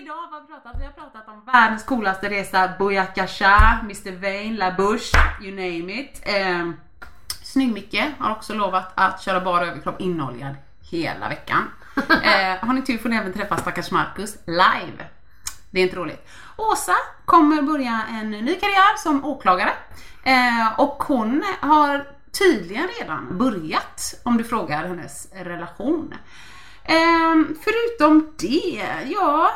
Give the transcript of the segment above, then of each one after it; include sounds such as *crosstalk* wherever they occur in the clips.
Idag har vi pratat, vi har pratat om världens coolaste resa, Bouyakasha, Mr Vain, La Bouche, you name it. Eh, Snygg-Micke har också lovat att köra bara överkropp inoljad hela veckan. *laughs* Eh, har ni tur får ni även träffa stackars Marcus live. Det är inte roligt. Åsa kommer börja en ny karriär som åklagare. Eh, och hon har tydligen redan börjat om du frågar hennes relation. Eh, förutom det, ja,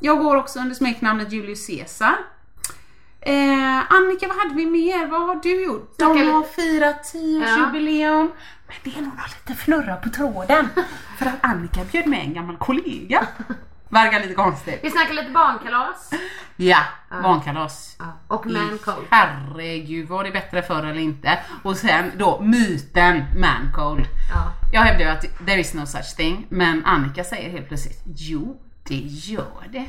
jag går också under smeknamnet Julius Caesar. Eh, Annika, vad hade vi mer? Vad har du gjort? De har firat 10-årsjubileum. Men det är nog lite fnurra på tråden. För att Annika bjöd med en gammal kollega. Verkar lite konstigt. Vi snackar lite barnkalas. Ja, barnkalas. Och mancold. Herregud, var det bättre förr eller inte? Och sen då myten mancold. Ja. Jag hävdar ju att there is no such thing, men Annika säger helt plötsligt jo, det gör det.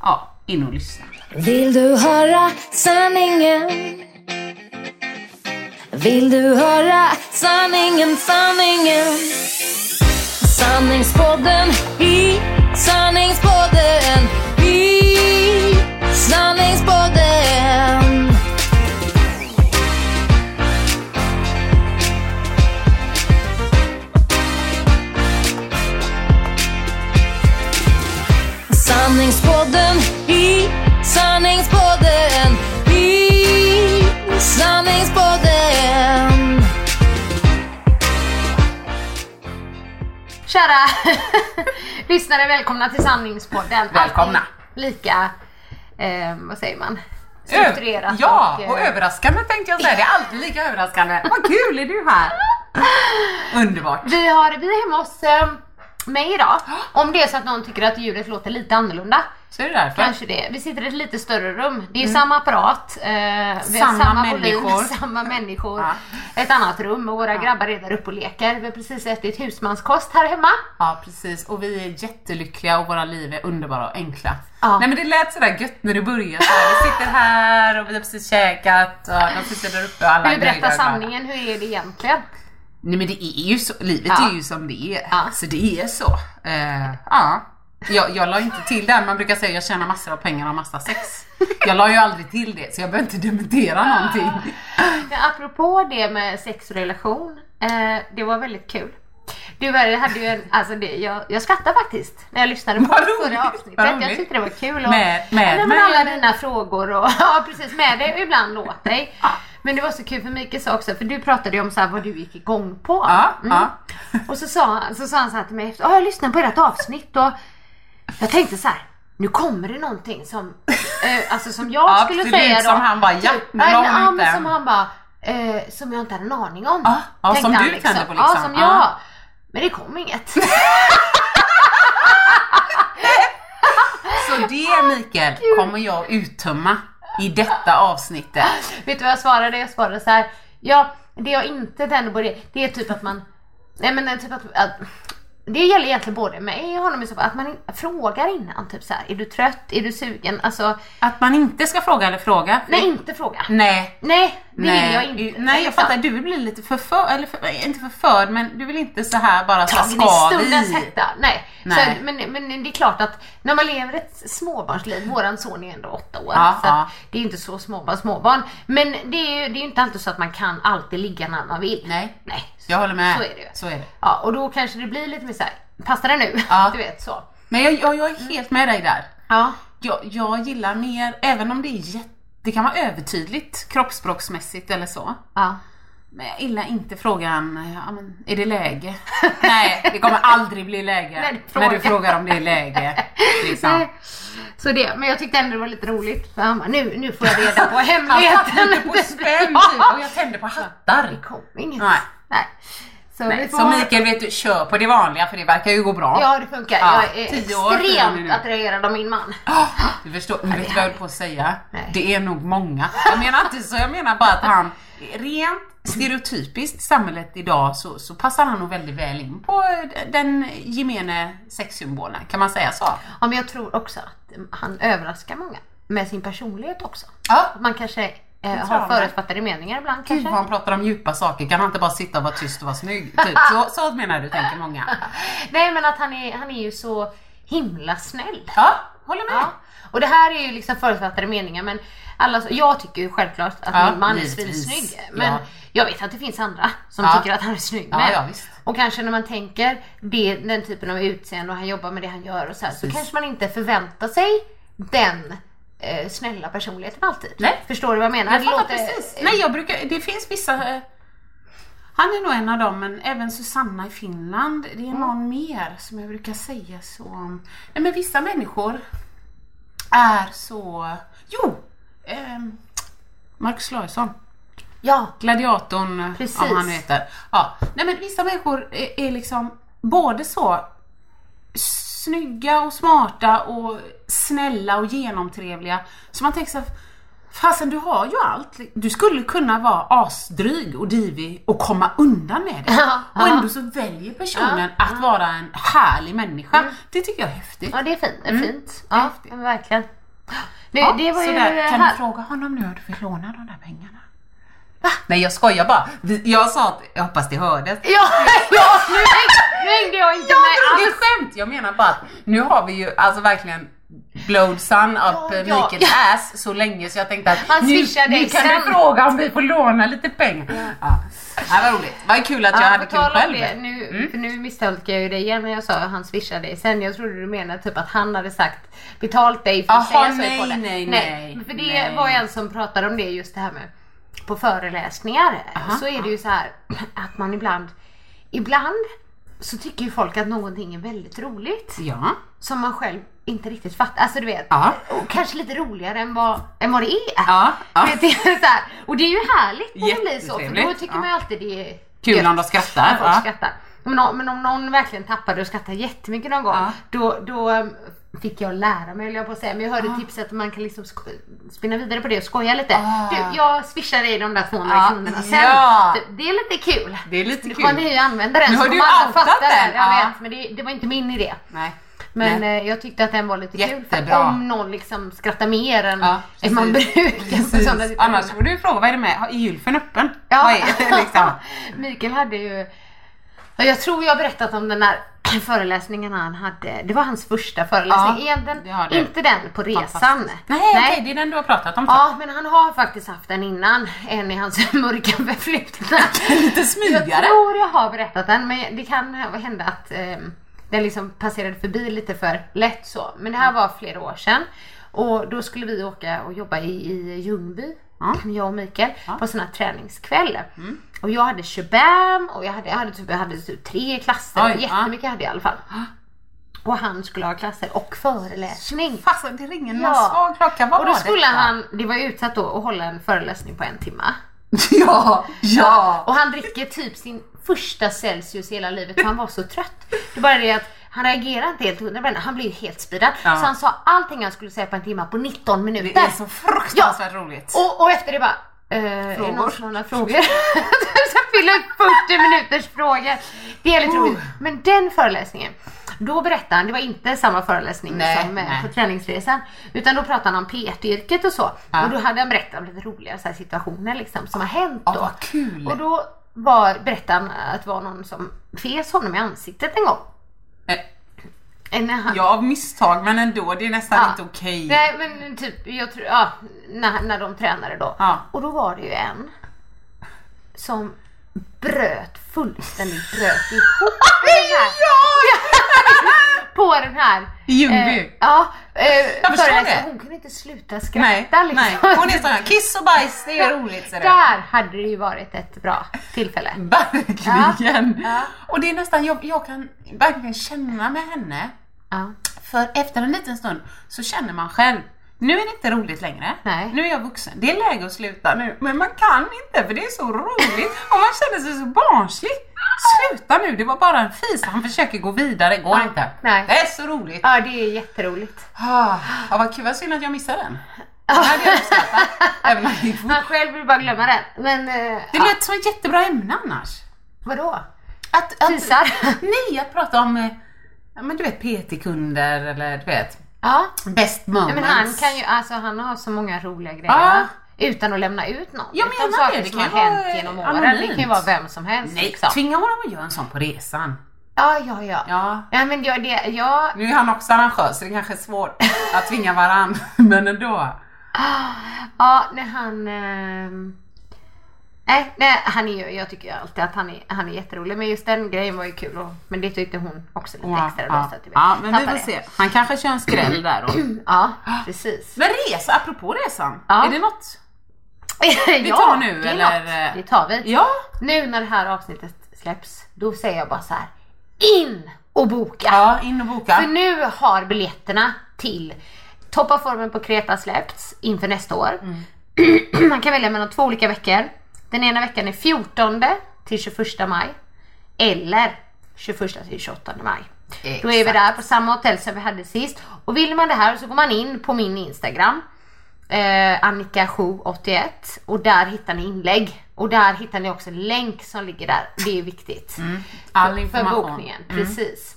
Ja, in och lyssna. Vill du höra sanningen? Vill du höra sanningen, sanningen? Sanningspodden i sanningspodden i sanningspodden. Sanningspodden i sanningspodden i sanningspodden. Kära *laughs* lyssnare, välkomna till Sanningspodden. Välkomna. Alltid Lika, eh, vad säger man? Ö- Strukturerat Ja, och, och eh, överraskande tänkte jag säga. Det är alltid lika överraskande. Vad kul, är du här? *laughs* Underbart. Vi, har, vi är hemma hos eh, mig idag. Om det är så att någon tycker att ljudet låter lite annorlunda. Så är det därför. Kanske det. Vi sitter i ett lite större rum. Det är samma apparat. Eh, vi har Samma samma människor. volym, *laughs* samma människor. Ja. Ett annat rum och våra grabbar är där uppe och leker. Vi har precis ätit husmanskost här hemma. Ja precis och vi är jättelyckliga och våra liv är underbara och enkla. Ja. Nej men det lät sådär gött när du började. Så här, vi sitter här och vi har precis käkat och de sitter där uppe och alla Vill du är berätta sanningen? Hur är det egentligen? Nej men det är ju så, livet Ja. är ju som det är. Ja. Så det är så. Eh, ja. Jag, jag la inte till där, man brukar säga jag tjänar massor av pengar och massa sex. Jag la ju aldrig till det så jag behöver inte dementera någonting. *laughs* Ja, apropå det med sex och relation. Eh, det var väldigt kul. Du var- hade ju en, alltså det, jag, jag skrattade faktiskt när jag lyssnade på förra avsnittet. Jag tyckte det var kul. Och, Med- med mig, alla dina frågor och *laughs* ja precis med dig och ibland låt dig. Men det var så kul för Mikael sa också, för du pratade ju om så här, vad du gick igång på. Ja, Mm. ja. Och så sa, så sa han så här till mig efter, "Ja, jag lyssnade på ert avsnitt och jag tänkte så här. Nu kommer det någonting som, eh, alltså som jag Ja, skulle det säga då. som han bara, ja, nu men, hon ja, inte. men som han bara, eh, som jag inte hade en aning om. Ja, ja, som du tände på liksom. Ja, som Ja. jag. Men det kom inget. *laughs* Så det Mikael kommer jag uttömma i detta avsnittet. *laughs* Vet du vad jag svarade? Jag svarade så här. Ja, det jag inte tänder på det, det är typ att man, nej men typ att, att det gäller egentligen både mig och honom i så fall, att man frågar innan. Typ så här, är du trött? Är du sugen? Alltså, Att man inte ska fråga eller fråga. nej inte fråga. Nej. Nej, det vill jag inte. Nej jag fattar, du vill bli lite förförd, eller för, inte förförd men du vill inte så här bara så här, Tagen i ska stundens hetta. Nej. Nej. Så, men, men det är klart att när man lever ett småbarnsliv, våran son är ändå åtta år, Ja, så ja. det är inte så småbarn, småbarn. Men det är ju det är inte alltid så att man kan alltid ligga när man vill. Nej. Nej. Jag håller med. Så är det ju. Så är det. Ja, och då kanske det blir lite mer såhär, passar det nu? Ja. *laughs* Du vet så. Men jag, jag, jag är helt med dig där. Ja. Jag, jag gillar mer, även om det är jätte, det kan vara övertydligt kroppsspråksmässigt eller så. ja. Men jag gillar inte frågan, ja, men, är det läge? *laughs* Nej, det kommer aldrig bli läge När du när du frågar. frågar om det är läge. *laughs* Liksom. Så det, men jag tyckte ändå det var lite roligt. För han bara, nu, nu får jag reda på hemligheten. *laughs* lite på spänn typ, och jag tänder på hattar. Det kom inget. Nej. Nej. Så, Nej, så Mikael vet du, kör på det vanliga för det verkar ju gå bra. Ja det funkar. Ja, jag är extremt attraherad av min man. Du förstår, du vet vad jag höll på att säga? Nej. Det är nog många. Jag menar inte så, jag menar bara att han rent stereotypiskt i samhället idag så, så passar han nog väldigt väl in på den gemene sexsymbolen, kan man säga så? Ja, men jag tror också att han överraskar många med sin personlighet också. Ja. Man kanske eh, har förutfattade meningar ibland Gud kanske. vad han pratar om djupa saker, kan han inte bara sitta och vara tyst och vara snygg? Typ. Så, så menar du, tänker många. *laughs* Nej men att han är, han är ju så himla snäll. Ja, håller med. Ja. Och det här är ju liksom förutfattade meningar men alla, jag tycker ju självklart att Ja, min man är givetvis. svinsnygg. Men Ja. jag vet att det finns andra som Ja. tycker att han är snygg Ja, med. och kanske när man tänker det, den typen av utseende och han jobbar med det han gör och så här, så kanske man inte förväntar sig den eh, snälla personligheten alltid. Nej. Förstår du vad jag menar? Jag Det låter- precis. Nej, jag brukar, det finns vissa eh, han är nog en av dem, men även Susanna i Finland. Det är någon mer som jag brukar säga så om. Nej, men vissa människor är så... Jo! ehm, Marcus Larsson. Ja, Gladiatorn, Precis. om han heter. Ja. Nej men vissa människor är, är liksom både så snygga och smarta och snälla och genomtrevliga. Så man tänker så här, fasen du har ju allt. Du skulle kunna vara asdryg och divig och komma undan med det. *laughs* Ja, och ändå så väljer personen att vara en härlig människa. Det tycker jag är häftigt. ja det är fint. Det är Mm. fint. Ja, verkligen. Nu, det var ju. Kan du fråga honom nu om du vill låna de där pengarna? Va? Nej jag skojar bara. Jag sa att, jag hoppas det hördes. Ja, ja *laughs* nu, nu hängde jag inte Ja, med det är alls. skämt! Jag menar bara att nu har vi ju alltså verkligen blowed sun up Ja, eh, ja, Mikaels ja. ass så länge så jag tänkte att Han nu, nu kan sen. du fråga om vi får låna lite pengar. Ja. Ja, vad roligt. Vad kul att jag Ja, hade kul själv. det, nu, Mm. för nu misstolkar jag ju dig igen när jag sa att han swishade dig sen. Jag trodde du menade typ att han hade sagt betalt dig för att Jaha, säga så i nej, podden. nej, nej, För det nej. var en som pratade om det just det här med på föreläsningar så är det ju så här *clears throat* att man ibland ibland så tycker ju folk att någonting är väldigt roligt Ja. som man själv inte riktigt fattar. Alltså du vet, Ja. kanske lite roligare än vad, än vad det är. Ja, ja. Vet, *laughs* det så här, och det är ju härligt när det blir så, för då tycker man ju alltid det är Kul gött om de skrattar, folk skrattar. Men om, men om någon verkligen tappade och skrattade jättemycket någon gång, då, då fick jag lära mig höll jag på att säga. Men jag hörde tipset att man kan liksom spinna vidare på det och skoja lite. Ah. Du, jag swishar dig de där 200 Ja, kronorna sen. ja. Det, är lite kul. Det är lite Nu kul. får ni ju använda den Nu har du outat den. Jag ja. vet, men det, det var inte min idé. Nej. Men Nej. eh, jag tyckte att den var lite kul. För Jättebra. om någon liksom skrattar mer än, Ja, än man brukar. Annars får du fråga, vad är det med? Är gylfen öppen? Ja. Vad är det liksom? *laughs* Mikael hade ju, jag tror jag har berättat om den där *clears throat* föreläsningen han hade. Det var hans första föreläsning. Ja, den, inte den på resan. Fantastiskt. Nej, okej, det är den du har pratat om. Ja, men han har faktiskt haft den innan. En i hans *laughs* mörka förflutna. *laughs* Lite Jag smygare. tror jag har berättat den, men det kan hända att ehm, den liksom passerade förbi lite för lätt så. Men det här var flera år sedan. Och då skulle vi åka och jobba i, i Ljungby, jag och Mikael, på sån här träningskväll. Mm. Och jag hade shabam och jag hade, jag hade, typ, jag hade typ tre klasser, Oj, jättemycket hade jag i alla fall. Och han skulle ha klasser och föreläsning. Fasen, det ringer någon Ja. svag klocka. Vad Och då skulle detta? han, det var utsatt då att hålla en föreläsning på en timme. *laughs* Ja, ja. Och han dricker typ sin första Celsius i hela livet för han var så trött. Det är bara det att han reagerade inte helt hundra men han blev helt speedad. Ja. Så han sa allting han skulle säga på en timme på 19 minuter. Det är så fruktansvärt roligt. och, och efter det bara, eh, är det Frågor? någon som har några frågor? *laughs* så fylla ut 40 minuters frågor. Det är lite roligt. Men den föreläsningen, då berättade han, det var inte samma föreläsning Nej, som eh, nej. på träningsresan. Utan då pratade han om PT-yrket och så. Ja. Och då hade han berättat om lite roliga så situationer liksom, som har hänt Ja, då. vad kul. Och då var, berättade han att det var någon som fes honom i ansiktet en gång. Eh, han, Ja, av misstag, men ändå. Det är nästan Ja. inte okej. Nej men typ, jag tror, ja, när, när de tränade då. Ja. Och då var det ju en som bröt, fullständigt bröt ihop. *laughs* den här. *laughs* den här Ljungby. eh, Ja, eh, Jag förstår det. hon kunde inte sluta skratta Nej, liksom. nej, hon är sån här, kiss och bajs, det är roligt. Så. Där hade det ju varit ett bra tillfälle. Verkligen. Ja. Och det är nästan, jag, jag kan verkligen känna med henne. Ja. För efter en liten stund så känner man själv, nu är det inte roligt längre. Nej. Nu är jag vuxen. Det är läge att sluta nu. Men man kan inte för det är så roligt och man känner sig så barnslig. Sluta nu, det var bara en fis. Han försöker gå vidare, går inte. nej. Det är så roligt. ja, det är jätteroligt. Ah, ja, vad kul, vad synd att jag missade den. Den hade jag uppskattat. Det. Han själv vill bara glömma den. Men, eh, Det lät som ett jättebra ämne annars. vadå? Att, att, Fisar? Nej, att prata om eh, men du vet PT-kunder eller du vet Ja. best moments. men han kan ju, alltså han har så många roliga grejer. Ja. Utan att lämna ut någon. Jag utan menar saker det, det kan ju hänt genom åren. anonymt. Det kan ju vara vem som helst. Nej, liksom. tvinga honom att göra en sån på resan. Ja, ja, ja. Ja. Ja, men jag, det, jag, Nu är han också arrangörs så det kanske är svårt att tvinga varann, *laughs* men ändå. ja, när han... ehm, Nej, nej, han är jag tycker alltid att han är, han är jätterolig. Men just den grejen var ju kul. Och, men det tyckte hon också lite Ja, extra. då, ja. så vi ja, men vi får det. se. Han kanske kör en skräll där då. *clears throat* Ja, precis. Men resa, apropå resan. Ja. Är det något? *laughs* vi tar nu, det eller? Något. Det tar vi. Ja. Nu när det här avsnittet släpps, då säger jag bara så här. In och boka! Ja, in och boka. För nu har biljetterna till Toppa formen på Kreta släppts inför nästa år. Mm. *clears throat* Man kan välja mellan två olika veckor. Den ena veckan är 14 till 21 maj. Eller 21 till 28 maj. Då är vi där på samma hotell som vi hade sist. Och vill man det här så går man in på min Instagram. Eh, Annika781 och där hittar ni inlägg. Och där hittar ni också en länk som ligger där. Det är viktigt. All För information. bokningen, precis.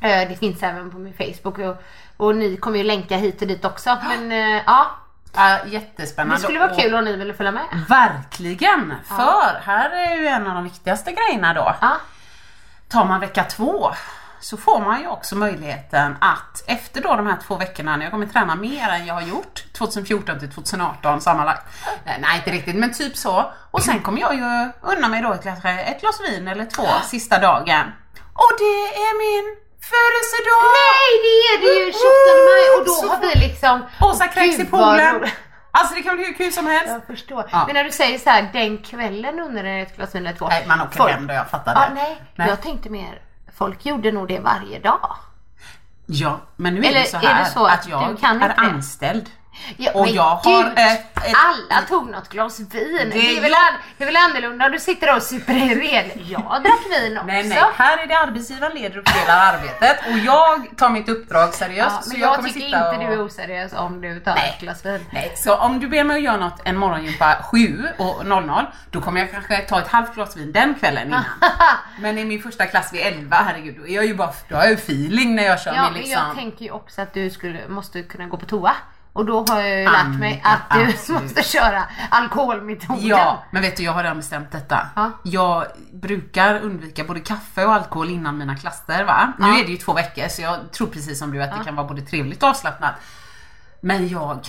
Eh, Det finns även på min Facebook och, och ni kommer ju länka hit och dit också. Men eh, ja, Ja, jättespännande. det skulle vara kul om ni ville följa med. Verkligen! För här är ju en av de viktigaste grejerna då. Ja, Tar man vecka två så får man ju också möjligheten att efter då de här två veckorna när jag kommer träna mer än jag har gjort 2014 till 2018 sammanlagt. Nej, inte riktigt men typ så. Och sen kommer jag ju unna mig då ett ett glas vin eller två sista dagen. Och det är min födelsedag! Nej det är det ju 28 maj och då har vi liksom... Åsa kräks i poolen. Alltså det kan bli hur kul som helst. Jag förstår. Ja. Men när du säger så här, den kvällen jag ett glas vin eller två. Nej man åker Folk- hem då, jag fattar Ja, det. nej, Nej. jag tänkte mer, folk gjorde nog det varje dag. Ja, men nu är Eller det så är det här så att att jag är anställd. Ja, Och men jag har gud, ett- ett- Alla tog något glas vin. Det, är väl, jag- an, det är väl annorlunda du sitter där och super i ren. Jag drack vin också. Nej, nej, här är det arbetsgivaren leder och fördelar arbetet och jag tar mitt uppdrag seriöst. Ja, så men jag, jag, kommer tycker inte och... du är oseriös om du tar Nej. ett glas vin. Nej, så om du ber mig att göra något en morgongympa 7 och 00 då kommer jag kanske ta ett halvt glas vin den kvällen innan. *laughs* Men i min första klass vid 11, herregud, då är jag ju bara, då har jag ju feeling när jag kör Ja, min men liksom... jag tänker ju också att du skulle, måste kunna gå på toa. Och då har jag ju lärt mig att du absolut. *laughs* måste köra alkoholmetoden. Ja, men vet du jag har redan bestämt detta. Ja. Jag brukar undvika både kaffe och alkohol innan mina klasser va. Nu Ja. är det ju två veckor så jag tror precis som du att det kan vara både trevligt och avslappnat. Men jag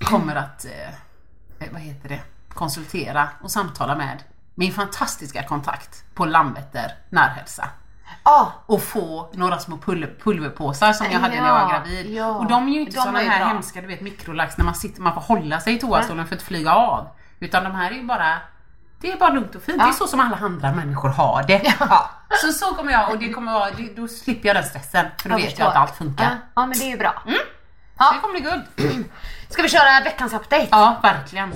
kommer att, eh, vad heter det, konsultera och samtala med min fantastiska kontakt på Landvetter närhälsa. Ja, Och få några små pulver, pulverpåsar som jag hade när jag var Ja, gravid. ja. Och de är ju inte sådana ju här bra. hemska du vet mikrolax när man sitter, man får hålla sig i toastolen för att flyga av. Utan de här är ju bara det är bara lugnt och fint. Det är så som alla andra människor har det. Ja. Så så kommer jag och det kommer vara, det, då slipper jag den stressen. För då jag vet förstår. jag att allt funkar. Ja, ja, men det är ju bra. Så det kommer bli guld. Ska vi köra veckans update? Ja, verkligen.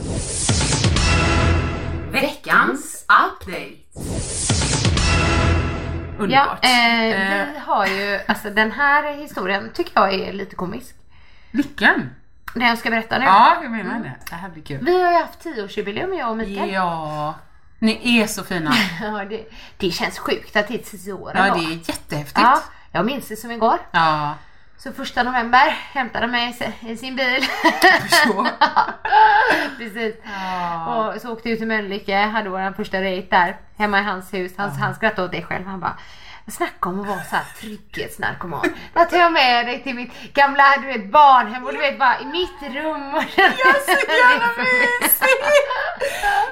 Veckans update. Ja, Underbart. eh, Eh, vi har ju, alltså den här historien tycker jag är lite komisk. vilken? Den jag ska berätta nu. Ja, jag menar det. Det här blir kul. Vi har ju haft tioårsjubileum jag och Mikael. Ja, ni är så fina. *laughs* Ja, det, det känns sjukt att det är tio år Ja, det är jättehäftigt. Ja, jag minns det som igår. Ja, Så första november hämtade mig i si- i sin bil. förstår. *laughs* Precis. Och så åkte vi till Mölnlycke, hade vår första dejt där hemma i hans hus. Han, han skrattade åt det själv. Han bara Snacka om att vara så här trygghetsnarkoman. Då tar jag med dig till mitt gamla du vet, barnhem och du vet bara i mitt rum. Och Ja, så jävla *laughs* mysigt!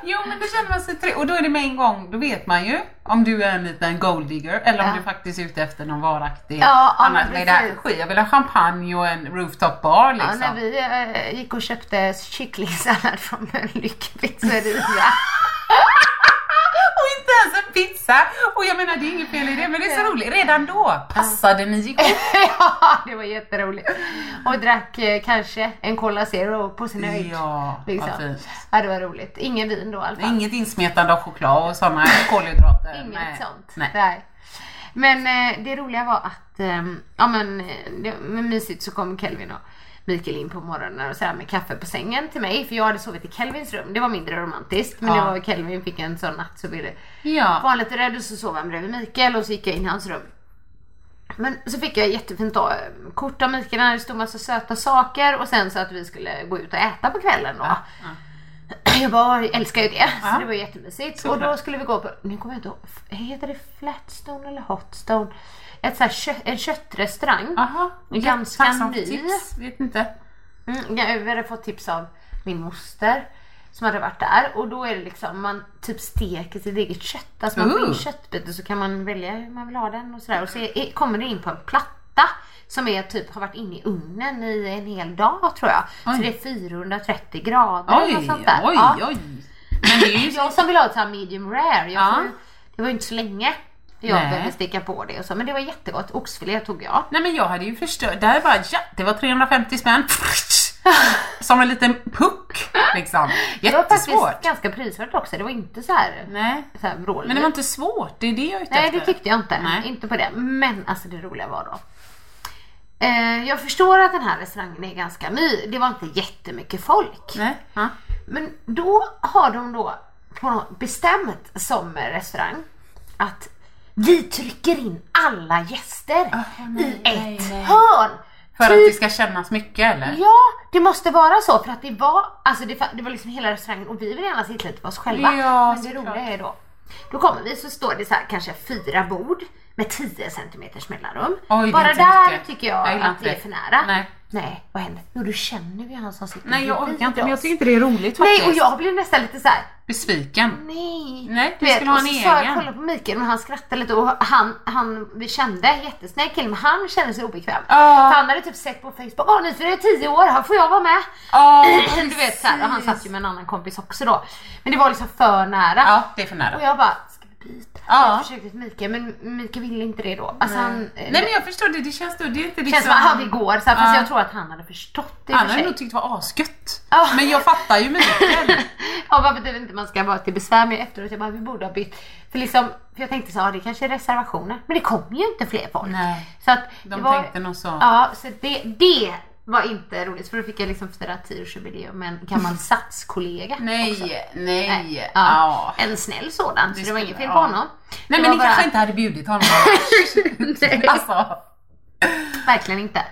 Jo men då känner man sig trygg och då är det med en gång, då vet man ju om du är en liten golddigger eller om Ja. du faktiskt är ute efter någon varaktig Ja, ja, Vad är det här? Jag vill ha champagne och en rooftop bar Ja, liksom. när vi eh, gick och köpte kycklingsallad från Lyckpizzeria. *laughs* Och inte ens en pizza! Och jag menar det är inget fel i det men det är så roligt. Redan då passade ni ihop. *laughs* ja, det var jätteroligt. Och drack eh, kanske en Cola Zero på sin höjd. Ja, liksom. vad fint. Ja, det var roligt. Ingen vin då i alla fall. Inget insmetande av choklad och sådana kolhydrater. Inget Nej. sånt. Nej. Nej. Men eh, det roliga var att, eh, ja men eh, det var mysigt så kom Kelvin och Mikael in på morgonen och så här med kaffe på sängen till mig för jag hade sovit i Kelvins rum. Det var mindre romantiskt men Ja. det var Kelvin fick en sån natt så ville Ja. var han lite rädd och så sov han bredvid Mikael och så gick jag in i hans rum. Men så fick jag jättefint då, kort av Mikael där det stod massa söta saker och sen så att vi skulle gå ut och äta på kvällen då. *laughs* Jag bara älskar ju det, så det var jättemysigt. Och då skulle vi gå på, nu kommer jag inte ihåg, heter det Flatstone eller Hotstone? Ett så här kö, en köttrestaurang. Aha. Ganska ny. tips. Vet inte. Mm, jag hade fått tips av min moster som hade varit där och då är det liksom man typ steker sitt eget kött. Alltså man får in Ooh. köttbit och så kan man välja hur man vill ha den och sådär. Och så är, kommer det in på en platta som är typ har varit inne i ugnen i en hel dag tror jag. Så Oj. det är 430 grader Oj, sånt där. oj, Ja. oj. Men det är ju *laughs* Jag som vill ha ett så här medium rare. Jag Ja. får, det var ju inte så länge jag Nej. behövde sticka på det och så. Men det var jättegott. Oxfilé tog jag. Nej men jag hade ju förstört, där bara ja, det var 350 spänn. *laughs* Som en liten puck liksom. Det var faktiskt Jättesvårt. ganska prisvärt också. Det var inte så här, Nej. så här. Men det var inte svårt, det är det jag är ute Nej efter. det tyckte jag inte. Nej. Inte på det. Men alltså det roliga var då. Eh, jag förstår att den här restaurangen är ganska ny. Det var inte jättemycket folk. Nej. Ja. Men då har de då bestämt som restaurang att vi trycker in alla gäster i ett hörn. För att Typ- det ska kännas mycket eller? Ja, det måste vara så för att det var, alltså det, det var liksom hela restaurangen och vi vill gärna sitta lite på oss själva. Ja, Men det roliga är då, då kommer vi så står det så här kanske fyra bord med 10 centimeters mellanrum. Oj, det är Bara inte där mycket. tycker jag, Jag att inte det är det. för nära. Nej. Nej, vad händer? Jo, du känner ju han som sitter Nej jag orkar inte men jag tycker inte det är roligt faktiskt. Nej, och jag blev nästan lite så här. Besviken. Nej. Nej, du vet, skulle ha och en så sa jag, egen. kolla på Mikael och han skrattade lite och han, han vi kände, jättesnäll kille, men han kände sig obekväm. Ja. För han hade typ sett på Facebook, åh ni firar tio år, här får jag vara med. Ja, *clears throat* du vet så här, och han satt ju med en annan kompis också då. Men det var liksom för nära. Ja, det är för nära. Och jag bara, byta? Ja. Jag försökte Mikael men Mikael ville inte det då. Alltså han, Nej men jag förstår det, det känns då, det är inte det liksom... känns som att vi går så här, fast Ja. jag tror att han hade förstått det Han hade nog tyckt det var asgött. Ja. Men jag fattar ju Mikael. *laughs* Ja vad betyder inte man ska vara till besvär med efteråt. Jag bara vi borde ha bytt. För liksom, för jag tänkte så ja det kanske är reservationer. Men det kom ju inte fler folk. Nej. Så att De det var, tänkte nog så. Ja så det, det var inte roligt för då fick jag liksom fira tioårsjubileum med en gammal *laughs* satskollega. också. Nej, nej. Nej. Ja. Ja. En snäll sådan så det var inget fel ja. på honom. Nej Det men ni bara- kanske inte hade bjudit honom. *laughs* Nej, alltså, verkligen inte.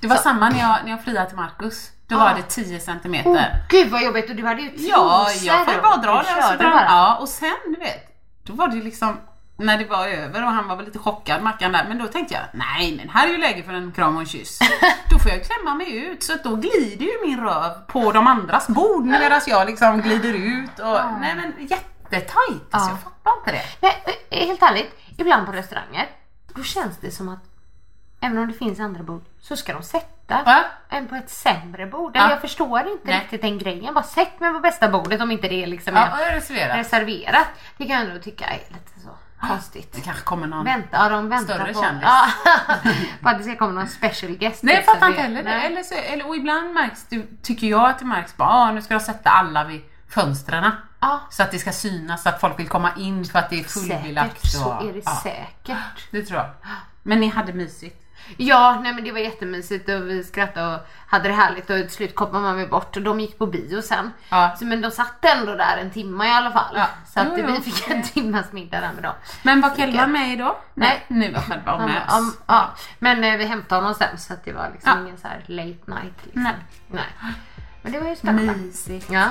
det var Så. samma när jag, när jag friade till Marcus. Då Ja. var det 10 centimeter. Oh, gud vad jobbigt och du hade ju Ja, trosor jag får ju bara dra bara. Ja, och sen du vet, då var det liksom när det var över och han var väl lite chockad Mackan där, men då tänkte jag nej men här är ju läge för en kram och en kyss. *laughs* då får jag klämma mig ut så att då glider ju min röv på de andras bord medan jag liksom glider ut och nej men jättetajt. Alltså, Ja. jag fattar inte det. Nej, eh, helt ärligt, ibland på restauranger, då känns det som att även om det finns andra bord så ska de sätta Va? en på ett sämre bord. Ja. Jag förstår inte Nej. riktigt den grejen. Bara sätt mig på bästa bordet om inte det är liksom Ja, reserverar. reserverat. Det kan jag ändå tycka är lite konstigt. Det kanske kommer någon. Vänta, ja, de väntar Större på, kändis. ja, *laughs* på att det ska komma någon special guest. Nej jag fattar inte heller det. Nej. Eller så, eller, och ibland märks det, tycker jag att det märks bara, ah, nu ska de sätta alla vid fönstren. Ja. Så att det ska synas, så att folk vill komma in för att det är fullbelagt. Säkert, så och- är det ja, säkert. Det tror jag. Men ni hade mysigt. Ja, nej men det var jättemysigt och vi skrattade och hade det härligt och till slut kom man mig bort och de gick på bio sen. Ja. Så, men de satt ändå där en timme i alla fall. Ja. Så att Jo, vi fick en *laughs* timmas middag där med dem. Men var Kellan med idag? Nej. Nu var Ja, med ja, oss. ja. Men eh, vi hämtade honom sen så att det var liksom ingen så här late night. Liksom. Nej. Nej. Men det var ju spännande. Mysigt. Ja.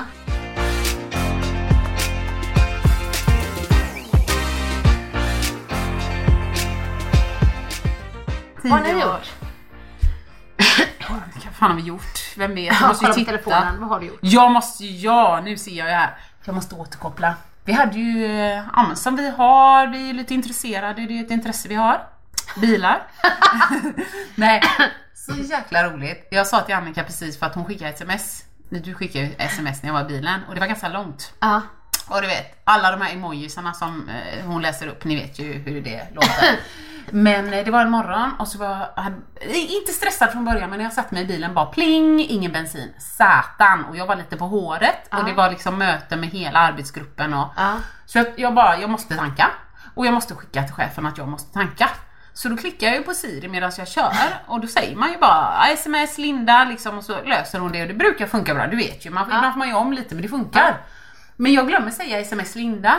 Vad har ni gjort? Vad fan har vi gjort? Vem vet? Jag Ja, måste ju titta. telefonen. Vad har du gjort? Jag måste ju, ja nu ser jag ju här. Jag måste återkoppla. Vi hade ju, eh, ja men som vi har, vi är lite intresserade, det är ett intresse vi har. Bilar. *laughs* *laughs* Nej, så jäkla roligt. Jag sa till Annika precis för att hon skickade sms. Du skickade ju sms när jag var i bilen och det var ganska långt. Ja. Och du vet, alla de här emojisarna som eh, hon läser upp, ni vet ju hur det låter. *laughs* Men eh, det var en morgon och så var jag, eh, inte stressad från början men när jag satte mig i bilen bara pling, ingen bensin, satan. Och jag var lite på håret och det var liksom möte med hela arbetsgruppen och Ja. så jag, jag bara, jag måste tanka. Och jag måste skicka till chefen att jag måste tanka. Så då klickar jag ju på Siri medan jag kör och då säger man ju bara sms Linda liksom och så löser hon det och det brukar funka bra, du vet ju. Man, Ibland får man ju om lite men det funkar. Men jag glömmer säga sms Linda.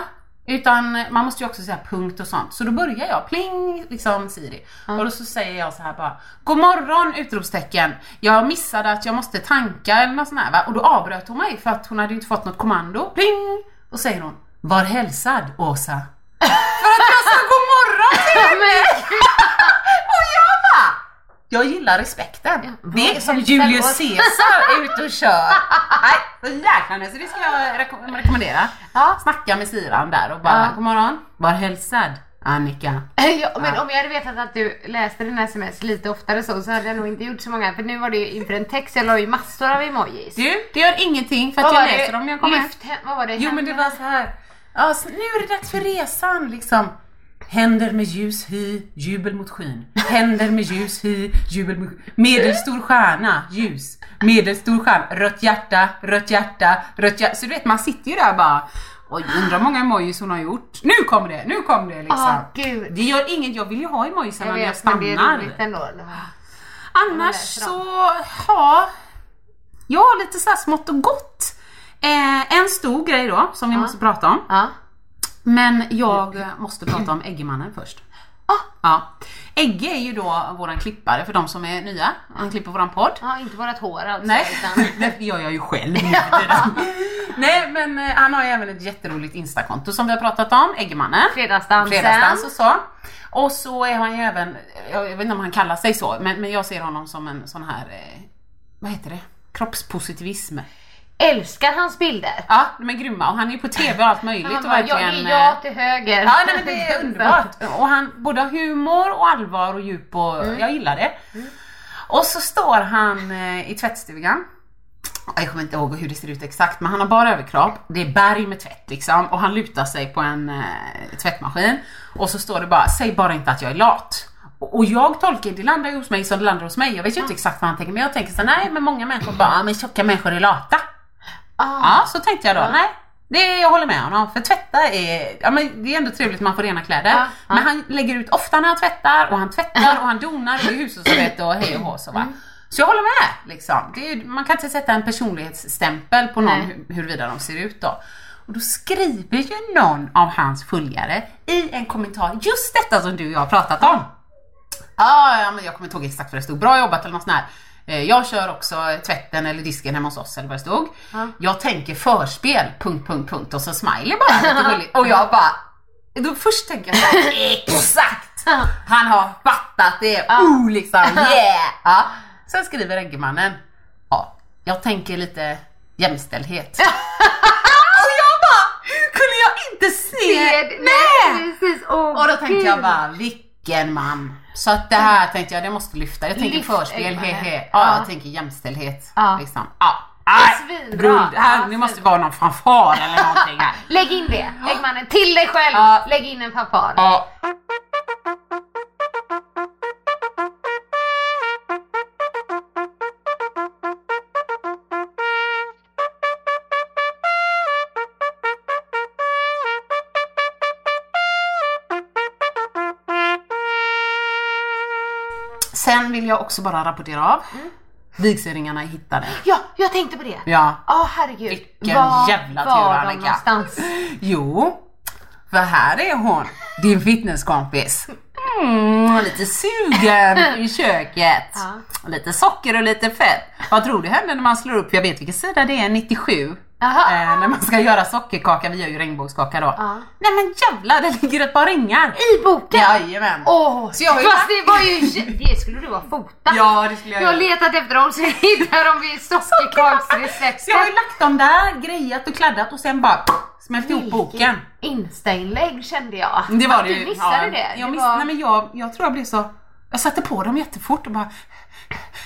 Utan man måste ju också säga punkt och sånt. Så då börjar jag pling liksom Siri. Och då så säger jag så här bara God morgon! Utropstecken. Jag missade att jag måste tanka eller något sånt här va. Och då avbröt hon mig för att hon hade inte fått något kommando. Pling! Och säger hon Var hälsad Åsa. *laughs* för att jag sa god morgon till henne! Jag gillar respekten. Det är som Julius. Caesar ute och kör. Nej, så jäkla nice. Så det ska jag reko- rekommendera. Ja. Snacka med Siran där och bara Ja. God morgon, var hälsad Annika. Ja, men om jag hade vetat att du läste dina sms lite oftare så, så hade jag nog inte gjort så många. För nu var det ju inför en text, jag la ju massor av emojis. Du, det gör ingenting för att jag det? läser dem när jag kommer. Lyft vad var det? Jo men det var så här. Ja, så nu är det dags för resan liksom. Händer med ljus hy, jubel mot skyn. Händer med ljus hy, jubel mot skyn. Medelstor stjärna, ljus. Medelstor stjärna, rött hjärta, rött hjärta, rött hjärta. Så du vet man sitter ju där bara. Oj, undrar hur många emojis hon har gjort. Nu kommer det, nu kommer det liksom. Ah, gud. Det gör inget, jag vill ju ha emojisarna Jag när jag vet, men det är stannar. roligt ändå. Annars så, ja. Ja, lite så här smått och gott. Eh, en stor grej då som vi måste prata om. Ja. Men jag måste prata om Eggemannen först. Ja. Egge är ju då våran klippare för de som är nya. Han klipper våran podd. ja, inte vårat hår alltså. Nej, Utan, *laughs* det gör jag ju själv. Nej men eh, han har ju även ett jätteroligt instakonto som vi har pratat om, Eggemannen. Fredagsdansen. Fredagsdans och så. Och så är han ju även, jag vet inte om han kallar sig så, men, men jag ser honom som en sån här, eh, vad heter det? Kroppspositivism. Älskar hans bilder. Ja, de är grymma och han är ju på TV och allt möjligt Han och bara, jag verkligen... är ja eh, till höger. Ja nej, men det är *laughs* underbart. Och han både har humor och allvar och djup och Mm. jag gillar det. Och så står han eh, i tvättstugan. Jag kommer inte ihåg hur det ser ut exakt men han har bara överkropp. Det är berg med tvätt liksom och han lutar sig på en eh, tvättmaskin. Och så står det bara, säg bara inte att jag är lat. Och och jag tolkar, det landar ju hos mig som det landar hos mig. Jag vet ju inte exakt vad han tänker men jag tänker så nej men många människor bara, "Ja, men tjocka människor är lata. Ah. Ja, så tänkte jag då. Nej, det, jag håller med honom. För tvätta är, ja men det är ändå trevligt att man får rena kläder. Ja, ja. Men han lägger ut ofta när han tvättar och han tvättar och han donar är hushållsarbete och hej och hå så va. Mm. Så jag håller med liksom. Det är, man kan inte sätta en personlighetsstämpel på någon Nej. huruvida de ser ut då. Och då skriver ju någon av hans följare i en kommentar just detta som du och jag har pratat om. Ja, ja, men jag kommer inte ihåg exakt vad det stod. Bra jobbat eller något sånt här. Eh, Jag kör också tvätten eller disken hemma hos oss eller vad det stod. Jag tänker förspel, punkt, punkt, punkt och så smiley bara lite. *laughs* Och jag bara, då först tänker jag så här, *laughs* exakt! Han har fattat det, oh liksom, *laughs* yeah! Ja. Sen skriver Eggemannen, ja, jag tänker lite jämställdhet. och jag bara, hur kunde jag inte se? Nej! Precis, åh Och då tänkte jag bara, vilken man. Så att det här tänkte jag, det måste lyfta. Jag tänker Lyft förspel, hehe. Ja, Ja. jag tänker jämställdhet. Ja. Liksom. Ja. Nej, rull. Här, nu måste det vara någon fanfar eller någonting här. Lägg in det, Eggmannen, till dig själv. Lägg in en fanfar. Ja. Jag också bara rapportera av. Vigselringarna är hittade. Ja, jag tänkte på det. Ja. Ja, herregud. Vilken Var jävla tur, var Annika. någonstans? Jo, för här är hon, din fitnesskompis. Mm, lite sugen i *laughs* köket. Ja. Lite socker och lite fett. Vad tror du händer när man slår upp, jag vet vilken sida det är, 97. Eh, när man ska göra sockerkaka, vi gör ju regnbågskaka då. Ja. Nej men jävlar, det ligger ett par ringar. I boken? Jajamän. Åh, Så jag fast lagt- det var ju, det skulle du ha fotat. Ja, det skulle jag Jag har letat efter dem så jag hittar dem i sockerkaksreceptet. Så jag har ju lagt dem där, grejat och kladdat och sen bara smält ihop boken. Insta-inlägg kände jag. Det var Att det du missade ja. det. Jag, det miss, var... nej, men jag, jag tror jag blev så... Jag satte på dem jättefort och bara...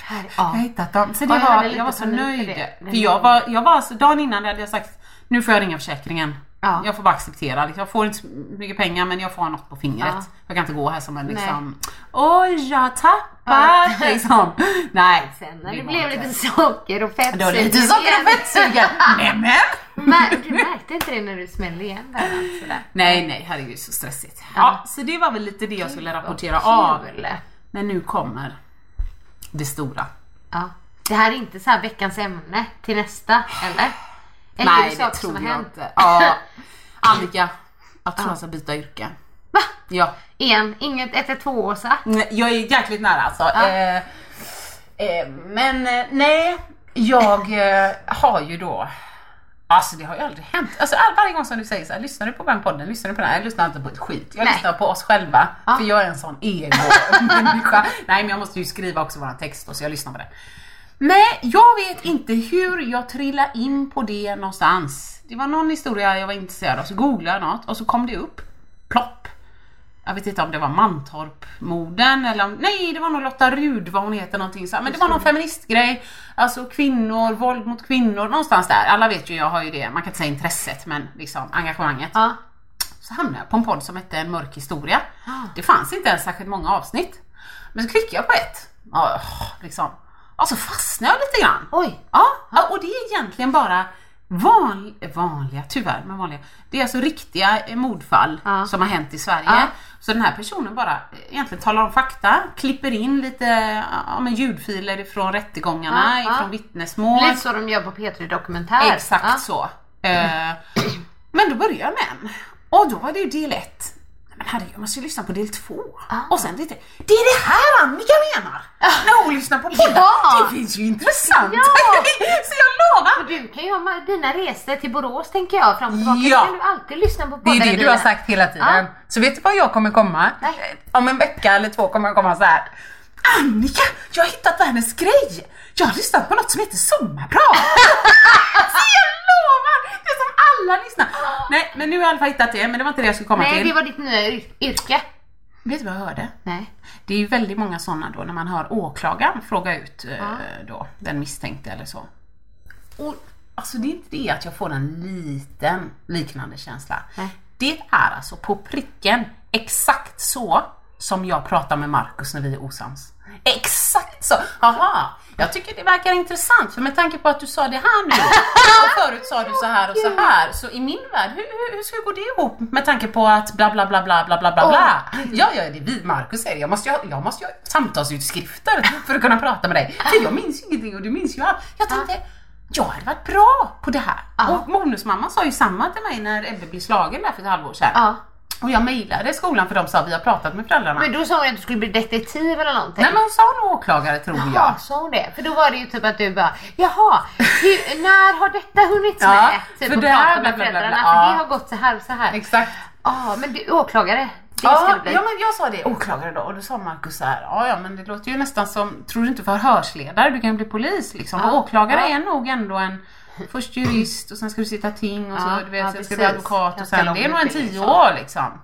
Här, Jag ja. hittat dem. Så det Ja, jag var, jag var så nöjd. det. För jag var, jag var så, dagen innan hade jag sagt nu får jag ringa försäkringen. Ja. Jag får bara acceptera. liksom. Jag får inte så mycket pengar men jag får ha något på fingret. Ja. Jag kan inte gå här som en liksom Oj, jag tappar *laughs* liksom. Nej. Sen när det blev lite socker och fett Det var lite socker och fettsugen. Nämen! Men *laughs* du märkte inte det när du smällde igen där alltså där? Nej, nej, herregud så stressigt. Ja. Ja, så det var väl lite det jag skulle rapportera av. Men nu kommer det stora. Ja. Det här är inte så här veckans ämne till nästa, eller? Eller är Nej, det det tror jag hänt? inte. Ja, Annika, jag tror jag ska byta yrke. Va? Ja, Igen, inget 112-åsa? Nej, jag är jäkligt nära alltså. Ja. Eh, eh, men eh, nej, jag eh, har ju då Alltså det har ju aldrig hänt. Alltså all, varje gång som du säger så här, lyssnar du på den podden? Lyssnar du på den? här? Jag lyssnar inte på ett skit. Jag Nej. lyssnar på oss själva. Ja. För jag är en sån ego-människa. *laughs* Nej men jag måste ju skriva också våran text då, så jag lyssnar på den. Nej, jag vet inte hur jag trillade in på det någonstans. Det var någon historia jag var intresserad av, så googlade jag något och så kom det upp. Plopp. Jag vet inte om det var Mantorp-morden eller om, nej det var nog Lotta Rud vad hon heter någonting så. Men det var någon feministgrej. Alltså kvinnor, våld mot kvinnor, någonstans där. Alla vet ju, jag har ju det, man kan inte säga intresset men liksom engagemanget. Ja. Så hamnade jag på en podd som hette En mörk historia. Det fanns inte ens särskilt många avsnitt. Men så klickade jag på ett. Ja, liksom. Och så fastnade jag lite grann. Oj. Ja, ja, och det är egentligen bara van, vanliga, tyvärr, men vanliga. Det är alltså riktiga mordfall Ja. som har hänt i Sverige. Ja. Så den här personen bara eh, egentligen talar om fakta, klipper in lite ja, men ljudfiler ifrån rättegångarna, Ja, ifrån vittnesmål. Lite så de gör på P3 Dokumentär. Exakt så. Eh, men då började jag med en. Och då var det ju del ett. Men herregud, man måste ju lyssna på del två. Ah. Och sen lite, det är det här Annika menar! När hon lyssnar på podden. Ja. Det finns ju intressant! Ja. *laughs* så jag lovar! Och du kan ju ha dina resor till Borås tänker jag fram och tillbaka. Ja. Då kan du alltid lyssna på Det podden är i det du har sagt hela tiden. Ja. Så vet du vad jag kommer komma? Nej. Om en vecka eller två kommer jag komma så här. Annika, jag har hittat världens grej! Jag har lyssnat på något som heter Sommarprat! *laughs* så jag lovar! Det är som alla lyssnar. Nej, men nu har jag i alla fall hittat det, men det var inte det jag skulle komma Nej, till. det var ditt nya yr- yrke. Vet du vad jag hörde? Nej. Det är ju väldigt många sådana då när man hör åklagaren fråga ut eh, då, den misstänkte eller så. Och alltså det är inte det att jag får en liten liknande känsla. Nej. Det är alltså på pricken exakt så som jag pratar med Markus när vi är osams. Exakt så! Aha. Jag tycker det verkar intressant, för med tanke på att du sa det här nu och förut sa du så här och så här, så i min värld, hur, hur, hur ska det gå det ihop med tanke på att bla bla bla bla bla bla bla? Oh. Ja, ja, det är vi, Markus säger det. jag måste ju jag måste ha samtalsutskrifter för att kunna prata med dig. För jag minns ju ingenting och du minns ju allt. Jag tänkte, jag hade varit bra på det här. Ah. Och bonusmamman sa ju samma till mig när Ebbe blev slagen där för ett halvår sedan. Ah. Och jag mejlade skolan för de sa vi har pratat med föräldrarna. Men då sa hon att du skulle bli detektiv eller någonting. Nej men hon sa nog åklagare tror Jaha, jag. sa hon det? För då var det ju typ att du bara, jaha, hur, när har detta hunnits Ja, med? Typ för det här, med föräldrarna, bla. för Ja. det har gått så här och så här. Exakt. Ja, men du, åklagare, det ska Ja, du bli. ja men jag sa det, åklagare då och då sa Markus så här, ja ja men det låter ju nästan som, tror du inte förhörsledare, du kan ju bli polis liksom. Ja, Och åklagare ja. är nog ändå en Först jurist och sen ska du sitta ting och så Ja, du vet, ja, sen ska du bli advokat och sen, det är nog en tio år liksom.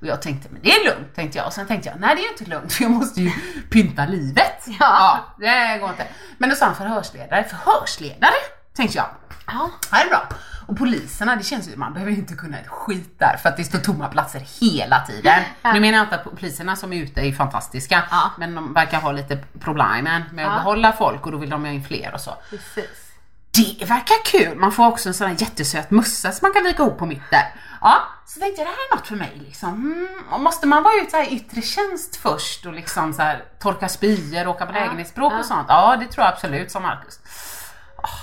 Och jag tänkte, men det är lugnt tänkte jag. Och sen tänkte jag, nej det är ju inte lugnt för *laughs* jag måste ju pynta livet. Ja. det går inte. Men då sa han förhörsledare, förhörsledare tänkte jag. Ja. Ja, det är bra. Och poliserna, det känns ju, man behöver inte kunna ett skit där för att det står tomma platser hela tiden. *laughs* Ja. Nu menar jag inte att poliserna som är ute är fantastiska, Ja. men de verkar ha lite problem med att Ja. behålla folk och då vill de ha in fler och så. Precis. Det verkar kul! Man får också en sån här jättesöt mössa som man kan vika ihop på mitten. Ja, så tänkte jag det här är något för mig liksom. Mm, och måste man vara ute i yttre tjänst först och liksom så här torka spyor, åka på lägenhetsbråk ja. och sånt? Ja, det tror jag absolut, sa Marcus.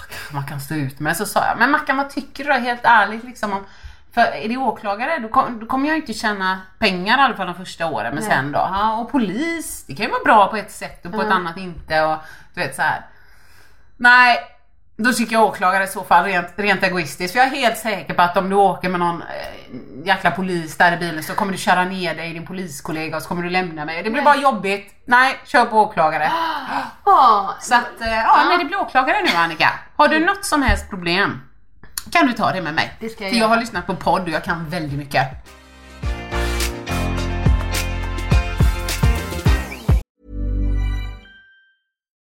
Kanske man kan stå ut med. Så sa jag, men Mackan vad tycker du då helt ärligt liksom om för är det åklagare då, kom, då kommer jag inte tjäna pengar i alla fall de första åren men Nej. sen då, ja, och polis, det kan ju vara bra på ett sätt och på ett annat inte och du vet så här. Nej, Då tycker jag åklagare i så fall rent, rent egoistiskt. För jag är helt säker på att om du åker med någon eh, jäkla polis där i bilen så kommer du köra ner dig i din poliskollega och så kommer du lämna mig. Det blir bara jobbigt. Nej, kör på åklagare. Ja, *gasps* Så att, eh, ja, nej det blir åklagare nu Annika. Har du något som helst problem kan du ta det med mig. Det ska jag För jag har lyssnat på podd och jag kan väldigt mycket.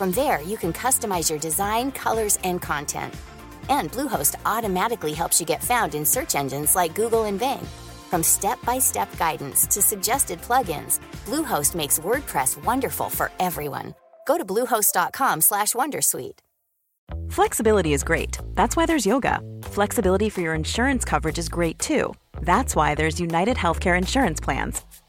From there, you can customize your design, colors, and content. And Bluehost automatically helps you get found in search engines like Google and Bing. From step-by-step guidance to suggested plugins, Bluehost makes WordPress wonderful for everyone. Go to bluehost.com/wondersuite. Flexibility is great. That's why there's yoga. Flexibility for your insurance coverage is great too. That's why there's United Healthcare Insurance Plans.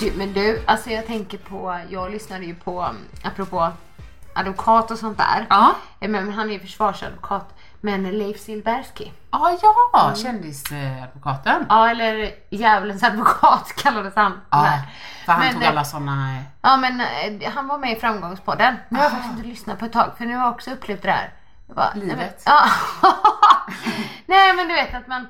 Du, men du, alltså jag tänker på, jag lyssnade ju på, um, apropå advokat och sånt där. Ja. Eh, Men han är ju försvarsadvokat. Men Leif Silbersky. Ah, ja, kändisadvokaten. Ja, eller djävulens advokat *laughs* kallades han. Ja, där. för han Men, tog eh, alla såna... Ja men eh, han var med i Framgångspodden. Nu har jag faktiskt inte lyssnat på ett tag för nu har jag också upplevt det här. Jag bara, nej, men- Livet. Ja. *laughs* nej men du vet att man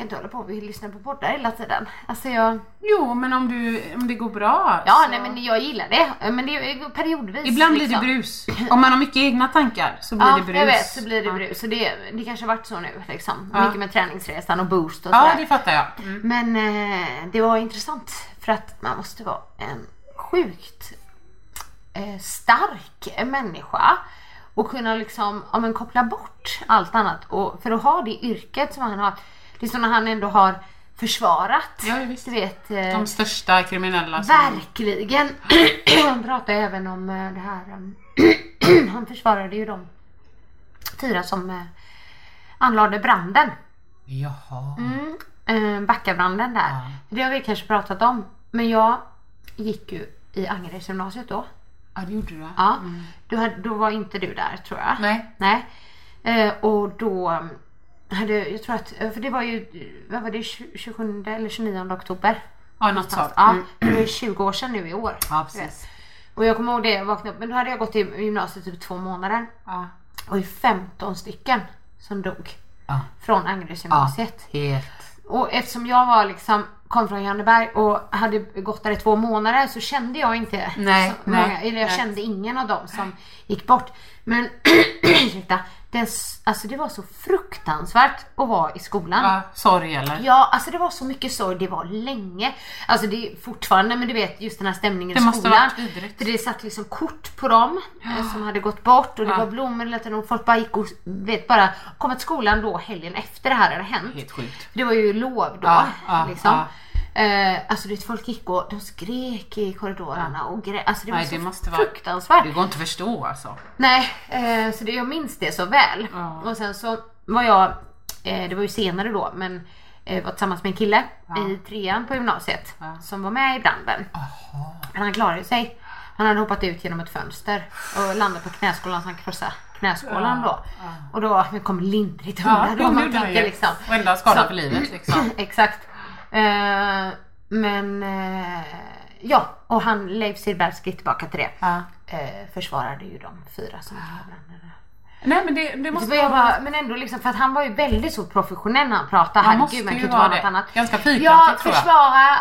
kan inte hålla på och lyssna på poddar hela tiden. Alltså jag, Jo, men om, du, om det går bra ja så... nej men jag gillar det. Men det är periodvis. Ibland blir det liksom. brus. Om man har mycket egna tankar så blir Ja, det brus. jag vet så blir det Ja. brus. Så det, det kanske har varit så nu liksom. Ja. Mycket med träningsresan och boost och Ja, sådär. det fattar jag. Mm. Men eh, det var intressant för att man måste vara en sjukt eh, stark människa och kunna liksom, ja, men koppla bort allt annat och för att ha det yrket som han har. Det är när han ändå har försvarat. Ja, visst. Du vet, eh, De största kriminella som... verkligen. *clears throat* han pratar även om eh, det här. eh, *clears throat* han försvarade ju de fyra som eh, anlade branden. Jaha. Mm, Backabranden där. Ja. Det har vi kanske pratat om. Men jag gick ju i Angeredsgymnasiet då. Ja, det gjorde du. Ja. Då, hade, då var inte du där tror jag. Nej. Nej. Och då hade jag tror att, för det var ju, vad var det, tju- 27 eller 29 oktober? Ja, något sånt. Ja, Mm. det var ju 20 år sedan nu i år. Ja, precis. Och jag kommer ihåg det, jag vaknade upp, men då hade jag gått i gymnasiet typ två månader. Ja. Och det är 15 stycken som dog Ja. från Angeredsgymnasiet. Helt. Och eftersom jag var liksom, kom från Johanneberg och hade gått där i två månader så kände jag inte Nej, så nej, många, eller jag nej. kände ingen av dem som gick bort. Men *clears throat* ursäkta, den, alltså det var så fruktansvärt att vara i skolan. Ja, sorg eller? Ja, alltså det var så mycket sorg, det var länge. Alltså det är fortfarande, men du vet just den här stämningen Det i måste skolan. varit vidrigt. För det satt liksom kort på dem eh, som hade gått bort och det Ja. var blommor och folk bara gick och vet bara komma till skolan då helgen efter det här hade hänt. Helt sjukt. Det var ju lov då. Ja, ja, liksom. Ja. Eh, alltså du vet, folk gick och de skrek i korridorerna och grä, alltså det var Nej, så det måste vara- fruktansvärt. Det går inte att förstå alltså. Nej, eh, så det, jag minns det så väl. Ja. Och sen så var jag, eh, det var ju senare då, men eh, var tillsammans med en kille i trean på gymnasiet som var med i branden. Men han klarade sig. Han hade hoppat ut genom ett fönster och landat på knäskålan så han krossade knäskålan då. Och då kom lindrigt Ja, undan. *laughs* man tänker ju. liksom. Och enda skada Så- för livet liksom. *laughs* Exakt. Eh, men eh, ja, och han Leif Silbersky tillbaka till det. Ja. Eh, försvarade ju de fyra som var branden. Nej men det, det måste var jag bara, men ändå liksom, för att han var ju väldigt så professionell när han pratade. Han måste Herregud, man ju vara vara det. annat. Ganska fyrkantigt, tror jag. försvarar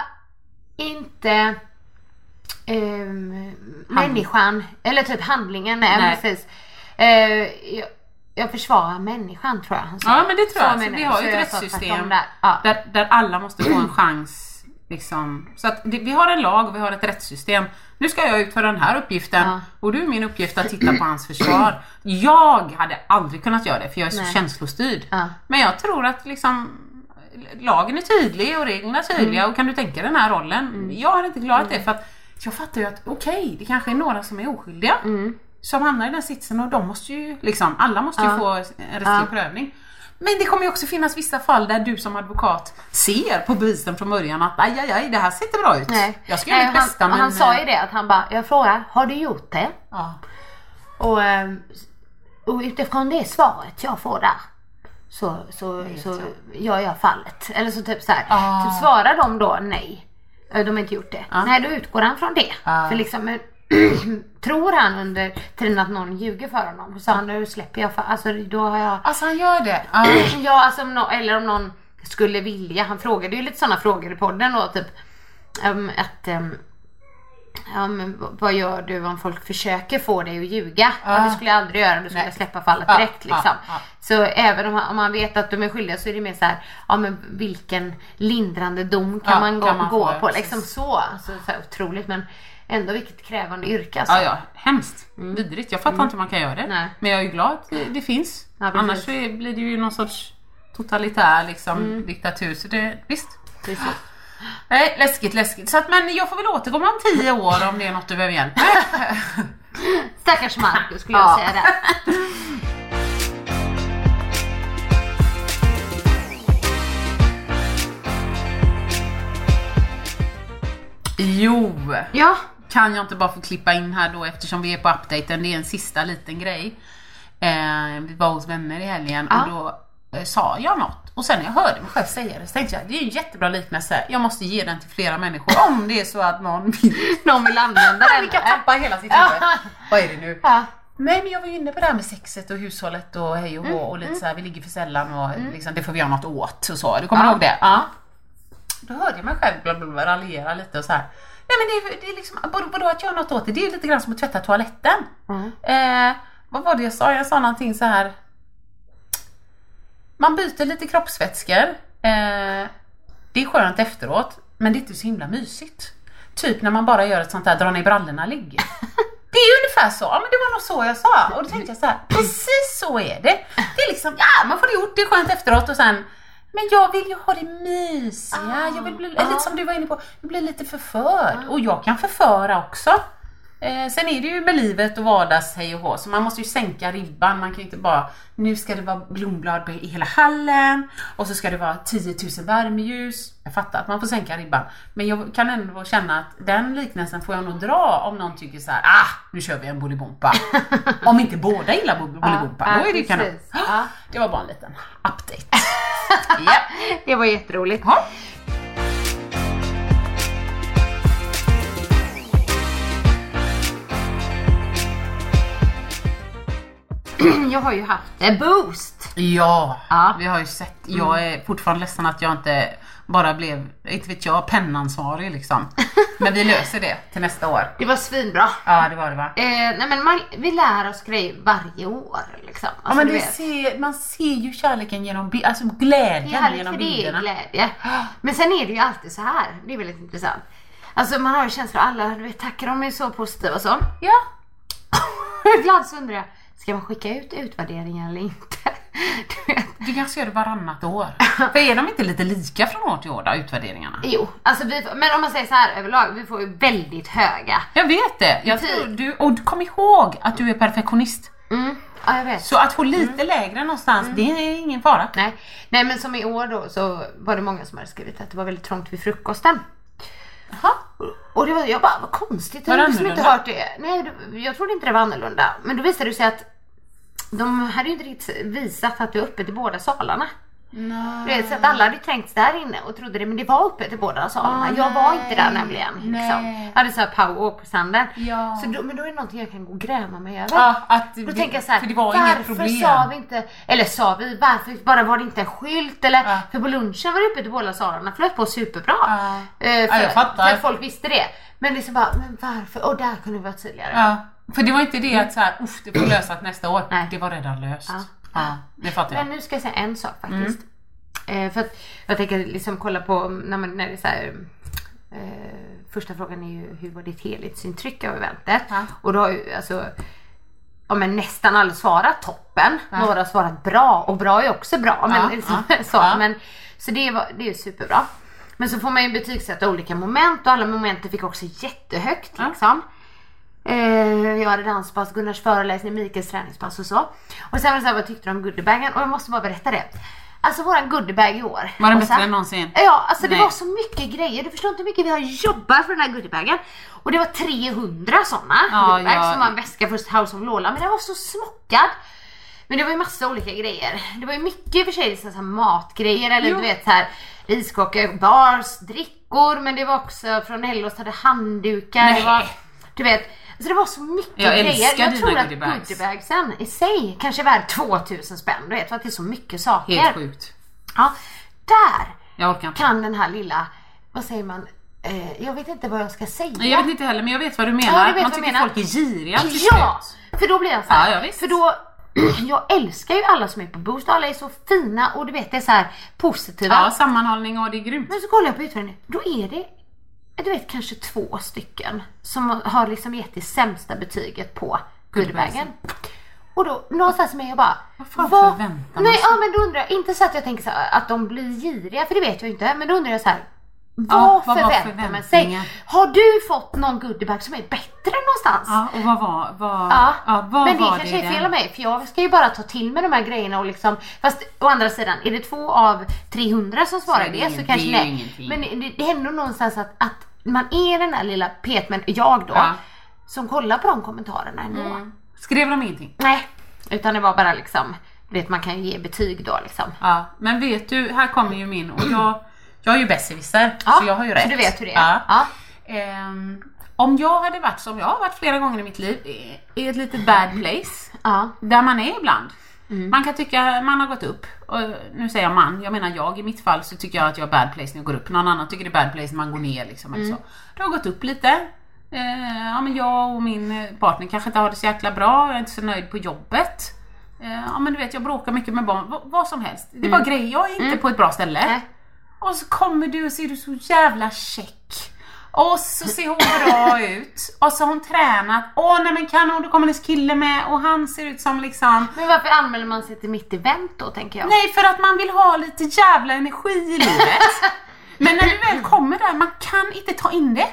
inte ehm, människan, eller typ handlingen. Nej, Nej. precis. Jag, jag försvarar människan tror jag han sa. Ja men det tror jag. Så Så menar vi har ju ett rättssystem där. Ja. där, där alla måste få en chans. Liksom. Så att vi har en lag och vi har ett rättssystem. Nu ska jag utföra den här uppgiften Ja. och du är min uppgift att titta på hans försvar. Jag hade aldrig kunnat göra det för jag är så Nej. känslostyrd. Ja. Men jag tror att liksom lagen är tydlig och reglerna är tydliga Mm. och kan du tänka den här rollen? Jag hade inte klarat det för att jag fattar ju att okej, det kanske är några som är oskyldiga Mm. Som hamnar i den sitsen och de måste ju liksom, alla måste ju Ja. få en rättslig Ja. prövning. Men det kommer ju också finnas vissa fall där du som advokat ser på bevisen från början att aj, aj, aj, det här ser inte bra ut. Nej. Jag ska göra mitt han, bästa men... han sa ju det att han bara, jag frågar, har du gjort det? Ja. Och, ehm, och utifrån det svaret jag får där så, så, så gör jag fallet. Eller så typ så här, Ah. typ svarar de då nej. eh, De har inte gjort det. Ah. Nej, då utgår han från det. Ah. För liksom, eh, *clears throat* tror han under tiden att någon ljuger för honom så han, nu släpper jag, fa- alltså då har jag Alltså han gör det. Ja. *clears throat* Ja, alltså om nå- eller om någon skulle vilja. Han frågade ju lite sådana frågor i podden då, typ ehm, att men v- vad gör du om folk försöker få dig att ljuga? Ja, det skulle jag aldrig göra, du skulle Nej. släppa fallet Ja, direkt liksom. Så även om man, om man vet att de är skyldiga så är det mer så här, ja men vilken lindrande dom kan man gå, kan man gå få, ja, på? Liksom så. Alltså, så otroligt men ändå vilket krävande yrke alltså. Ja, ja, hemskt. Vidrigt. Jag fattar inte hur man kan göra det. Mm. Nej. Men jag är ju glad att det, det finns. Ja. Annars är, blir det ju någon sorts totalitär liksom, diktatur. Så det, visst. Precis. *gasps* Nej, läskigt, läskigt. Så att, men jag får väl återkomma om tio år om det är något du behöver hjälp med. *laughs* Stackars Marcus skulle Ja. jag säga där. *laughs* Jo, Ja, kan jag inte bara få klippa in här då eftersom vi är på updaten. Det är en sista liten grej. Eh, vi var hos vänner i helgen Ja. och då eh, sa jag något och sen när jag hörde mig själv säga det så tänkte jag det är en jättebra liknelse. Jag måste ge den till flera människor om det är så att någon vill. *laughs* någon vill använda *laughs* den. Vi kan tappa hela sitt huvud. Vad är det nu? Ja. Nej men jag var ju inne på det här med sexet och hushållet och hej och hå och lite så här, vi ligger för sällan och liksom, det får vi göra något åt och så. Du kommer Ja. ihåg det? Ja. Då hörde jag mig själv raljera lite och så här. Nej men det är, det är liksom, vadå, att göra något åt det? Det är lite grann som att tvätta toaletten. Eh, vad var det jag sa? Jag sa någonting så här. Man byter lite kroppsvätskor. Eh, det är skönt efteråt, men det är inte så himla mysigt. Typ när man bara gör ett sånt där dra ner brallorna-ligg. *laughs* Det är ju ungefär så, ja men det var nog så jag sa. Och då tänkte jag så här, precis så är det. Det är liksom, ja man får det gjort, det är skönt efteråt och sen men jag vill ju ha det mysiga, jag vill bli, lite som du var inne på, jag blir lite förförd. Och jag kan förföra också. Eh, sen är det ju med livet och vardags hej och hå, så man måste ju sänka ribban. Man kan ju inte bara, nu ska det vara blomblad i hela hallen och så ska det vara 10 000 värmeljus. Jag fattar att man får sänka ribban. Men jag kan ändå känna att den liknelsen får jag nog dra om någon tycker så här: ah, nu kör vi en Bolibompa. *laughs* om inte båda gillar Bo- Bolibompa, Ja, då är det ju kanon. Ja. *gasps* Det var bara en liten update. *laughs* ja. Det var jätteroligt. Ja. *clears throat* Jag har ju haft en boost. Ja, Ja. vi har ju sett. Jag är fortfarande ledsen att jag inte bara blev, inte vet jag, pennansvarig liksom. *laughs* Men vi löser det till nästa år. Det var svinbra. Ja, det var det va? Eh, nej men man, vi lär oss grejer varje år liksom. Ja, Alltså, men du det ser, man ser ju kärleken genom, alltså glädjen Härligt genom för det är bilderna. glädje. *gasps* Men sen är det ju alltid så här. Det är väldigt intressant. Alltså man har ju känslan, alla du vet, tackar de är så positiva och så. Ja. *laughs* Ibland så undrar jag, ska man skicka ut utvärderingar eller inte? *laughs* Du vet. Du kanske gör det varannat år. *laughs* För är de inte lite lika från år till år då, utvärderingarna? Jo, alltså vi, men om man säger så här överlag, vi får ju väldigt höga. Jag vet det. Jag tror du, och kom ihåg att du är perfektionist. Mm, ja jag vet. Så att få lite lägre någonstans, det är ingen fara. Nej. Nej men som i år då så var det många som hade skrivit att det var väldigt trångt vid frukosten. Jaha. Och det var, jag bara, vad konstigt. Jag har liksom inte hört det. Nej, jag trodde inte det var annorlunda. Men då visade det sig att de hade ju inte riktigt visat att det är öppet i båda salarna. Du vet, så att alla hade trängts där inne och trodde det, men det var uppe till båda salarna. Ah, jag var inte där nämligen. Liksom. Nej. Jag hade så här powerwalk på stranden. Ja. Så då, men då är det någonting jag kan gå och gräma mig över. Ja, att Då det- tänker jag så här, för det var inget varför sa vi inte, eller sa vi, varför bara var det inte en skylt eller, Ja. för på lunchen var det uppe till båda salarna, flöt på superbra. Ja. Eh, för, Ja, jag fattar. för att folk visste det. Men liksom bara, men varför? Och där kunde vi vara tydligare. För det var inte det att så här, uff, det får lösas nästa år. Nej. Det var redan löst. Ja. Ja, det fattar jag. Men nu ska jag säga en sak faktiskt. Mm. Eh, för att jag tänker liksom kolla på när, man, när det är så här, eh, Första frågan är ju hur var ditt helhetsintryck av eventet? Ja. Och då har ju alltså Ja men nästan alla svarat toppen. Några har svarat bra och bra är också bra. Men, Ja, liksom, ja, *laughs* så, ja. men, så det, var, det är superbra. Men så får man ju betygsätta olika moment och alla momenten fick också jättehögt Ja. liksom. Eh, jag hade danspass, Gunnars föreläsning, Mikaels träningspass och så. Och sen var det så här, vad tyckte du om goodiebagen? Och jag måste bara berätta det. Alltså våran goodiebag i år. Var den bättre än någonsin? Ja, alltså det Nej. var så mycket grejer. Du förstår inte hur mycket vi har jobbat för den här goodiebagen. Och det var 300 sådana Ja, goodiebags ja. som var en väska för House of Lola. Men den var så smockad. Men det var ju massa olika grejer. Det var ju mycket i och för sig så här matgrejer eller Jo. du vet så här riskakor, bars, drickor. Men det var också från Ellos hade handdukar. Det Nej. var, du vet. Så det var så mycket Jag grejer. älskar Jag tror att goodiebags. goodiebagsen i sig kanske är värd 2000 spänn. Du vet för att det är så mycket saker. Helt sjukt. Ja, där kan den här lilla, vad säger man, eh, jag vet inte vad jag ska säga. Jag vet inte heller men jag vet vad du menar. Ja, Man tycker menar. folk är giriga till Ja! slut. För då blir jag så här, Ja, ja, för då *clears throat* jag älskar ju alla som är på Boost, alla är så fina och du vet det är så här positiva. Ja, sammanhållning och det är grymt. Men så kollar jag på utvärderingen, då är det du vet kanske två stycken som har liksom gett det sämsta betyget på goodiebagen. Och då någonstans med jag bara Vad fan förväntar man Nej ja men då undrar jag, inte så att jag tänker så här, att de blir giriga för det vet jag inte. Men då undrar jag så här. Ja, Vad vad var förväntar man sig? Har du fått någon goodiebag som är bättre någonstans? Ja, och vad var, vad, Ja, ja, vad men det var kanske är fel av mig för jag ska ju bara ta till mig de här grejerna och liksom Fast å andra sidan, är det två av 300 som svarar är det det, så kanske det nej. Men det, det är ändå någonstans att, att man är den här lilla petmen, jag då, Ja. som kollar på de kommentarerna ändå. Mm. Skrev de ingenting? Nej, utan det var bara liksom, du vet man kan ju ge betyg då liksom. Ja, men vet du, här kommer ju min och jag, jag är ju besserwisser Ja, så jag har ju rätt. Så du vet hur det är? Ja. Ehm, om jag hade varit som jag har varit flera gånger i mitt liv i, ett litet bad place där man är ibland. Mm. Man kan tycka man har gått upp, och nu säger jag man, jag menar jag i mitt fall så tycker jag att jag är bad place när jag går upp. Någon annan tycker det är bad place när man går ner liksom. Eller Mm. så. Du har gått upp lite. Eh, ja, men jag och min eh, partner kanske inte har det så jäkla bra, jag är inte så nöjd på jobbet. Eh, ja men du vet jag bråkar mycket med barn, V- vad som helst. Det är bara grejer, jag är inte på ett bra ställe. Mm. Nej. Och så kommer du och ser du så jävla check. Och så ser hon bra ut. Och så har hon tränat. Åh nej men kanon, då kommer hennes kille med och han ser ut som liksom Men varför anmäler man sig till mitt event då tänker jag? Nej för att man vill ha lite jävla energi i livet. *laughs* Men när du väl kommer där, man kan inte ta in det.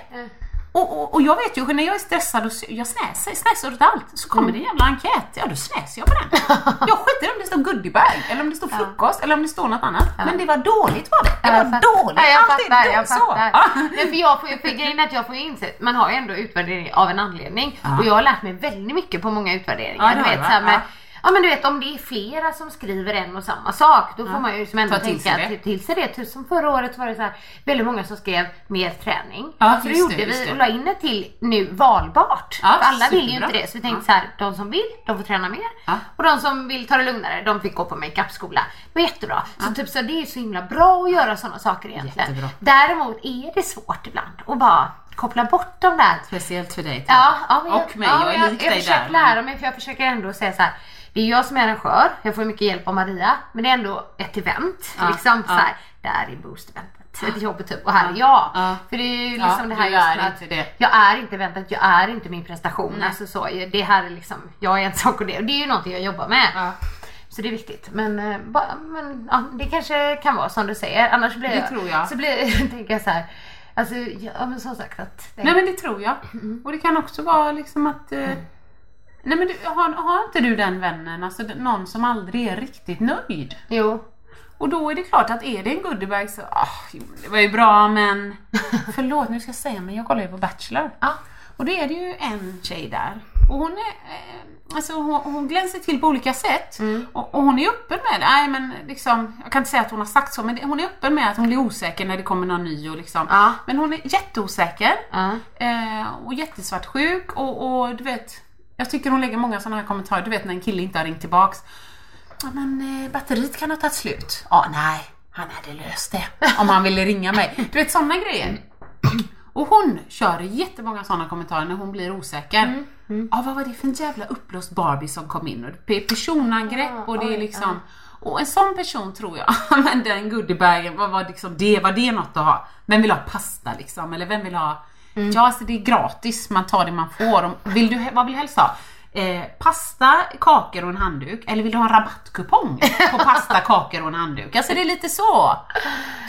Och, och, och jag vet ju, när jag är stressad och jag snäser, snäser åt allt, så kommer det en jävla enkät, ja då snäser jag på den. *laughs* Jag skiter om det står goodiebag, eller om det står frukost, eller om det står något annat. Men det var dåligt var det. Det Ja, var fattar. dåligt. Ja, jag Allt är då- jag så. fattar. *laughs* Ja. Nej, för jag får ju, för grejen är att jag får ju insett, man har ju ändå utvärdering av en anledning. Och jag har lärt mig väldigt mycket på många utvärderingar. Ja, du vet, så med, Ja. ja men du vet om det är flera som skriver en och samma sak, då får man ju som ändå till tänka det. till, till sig det. Typ som förra året var det så här, väldigt många som skrev mer träning. Ja, så det, gjorde just vi det. och la in det till nu valbart. Ja, för alla vill ju superbra. inte det. Så vi tänkte så här, de som vill, de får träna mer. Ja. Och de som vill ta det lugnare, de fick gå på makeup-skola. Det var jättebra. Så typ så det är så himla bra att göra sådana saker egentligen. Jättebra. Däremot är det svårt ibland att bara koppla bort de där Speciellt för dig. Ja, ja men Och mig, jag är lik jag dig försöker där, lära men- mig för jag försöker ändå säga så här. Det är jag som är arrangör, jag får mycket hjälp av Maria. Men det är ändå ett event. Ja, liksom ja. så här, där är boost-eventet. Ett jobb typ och här är jag. Ja. För det är ju liksom det här just är att inte det. jag är inte eventet, jag är inte min prestation. Alltså så, det här är liksom, jag är en sak och det. Och det är ju någonting jag jobbar med. Så det är viktigt. Men, eh, men ja, det kanske kan vara som du säger. Annars blir Det jag, tror jag. Så blir, *laughs* tänker jag så här. Alltså, ja men som sagt att. det- Nej men det tror jag. Mm. Och det kan också vara liksom att eh, Nej men du, har, har inte du den vännen, alltså någon som aldrig är riktigt nöjd? Jo. Och då är det klart att är det en goodiebag så, ah, jo, det var ju bra men *laughs* Förlåt nu ska jag säga men jag kollar ju på Bachelor. Ja. Och då är det ju en tjej där Och hon är, eh, alltså hon, hon glänser till på olika sätt. Mm. Och, och hon är öppen med det. Nej men liksom, jag kan inte säga att hon har sagt så, men hon är öppen med att hon blir osäker när det kommer någon ny och liksom. Ja. Men hon är jätteosäker. Ja. Eh, och jättesvartsjuk och, och du vet, jag tycker hon lägger många sådana här kommentarer. Du vet när en kille inte har ringt tillbaks. Ja men eh, batteriet kan ha tagit slut. Ja, nej, han hade löst det. Om han ville ringa mig. Du vet sådana grejer. Och hon kör jättemånga sådana kommentarer när hon blir osäker. Ja, vad var det för en jävla uppblåst Barbie som kom in? Och det är personangrepp och det är liksom... Och en sån person tror jag, men den goodiebagen, vad var liksom det, var det något att ha? Vem vill ha pasta liksom? Eller vem vill ha... Ja, alltså det är gratis, man tar det man får. Vill du, vad vill du helst ha? Eh, pasta, kakor och en handduk. Eller vill du ha en rabattkupong på pasta, *laughs* kakor och en handduk? Alltså det är lite så.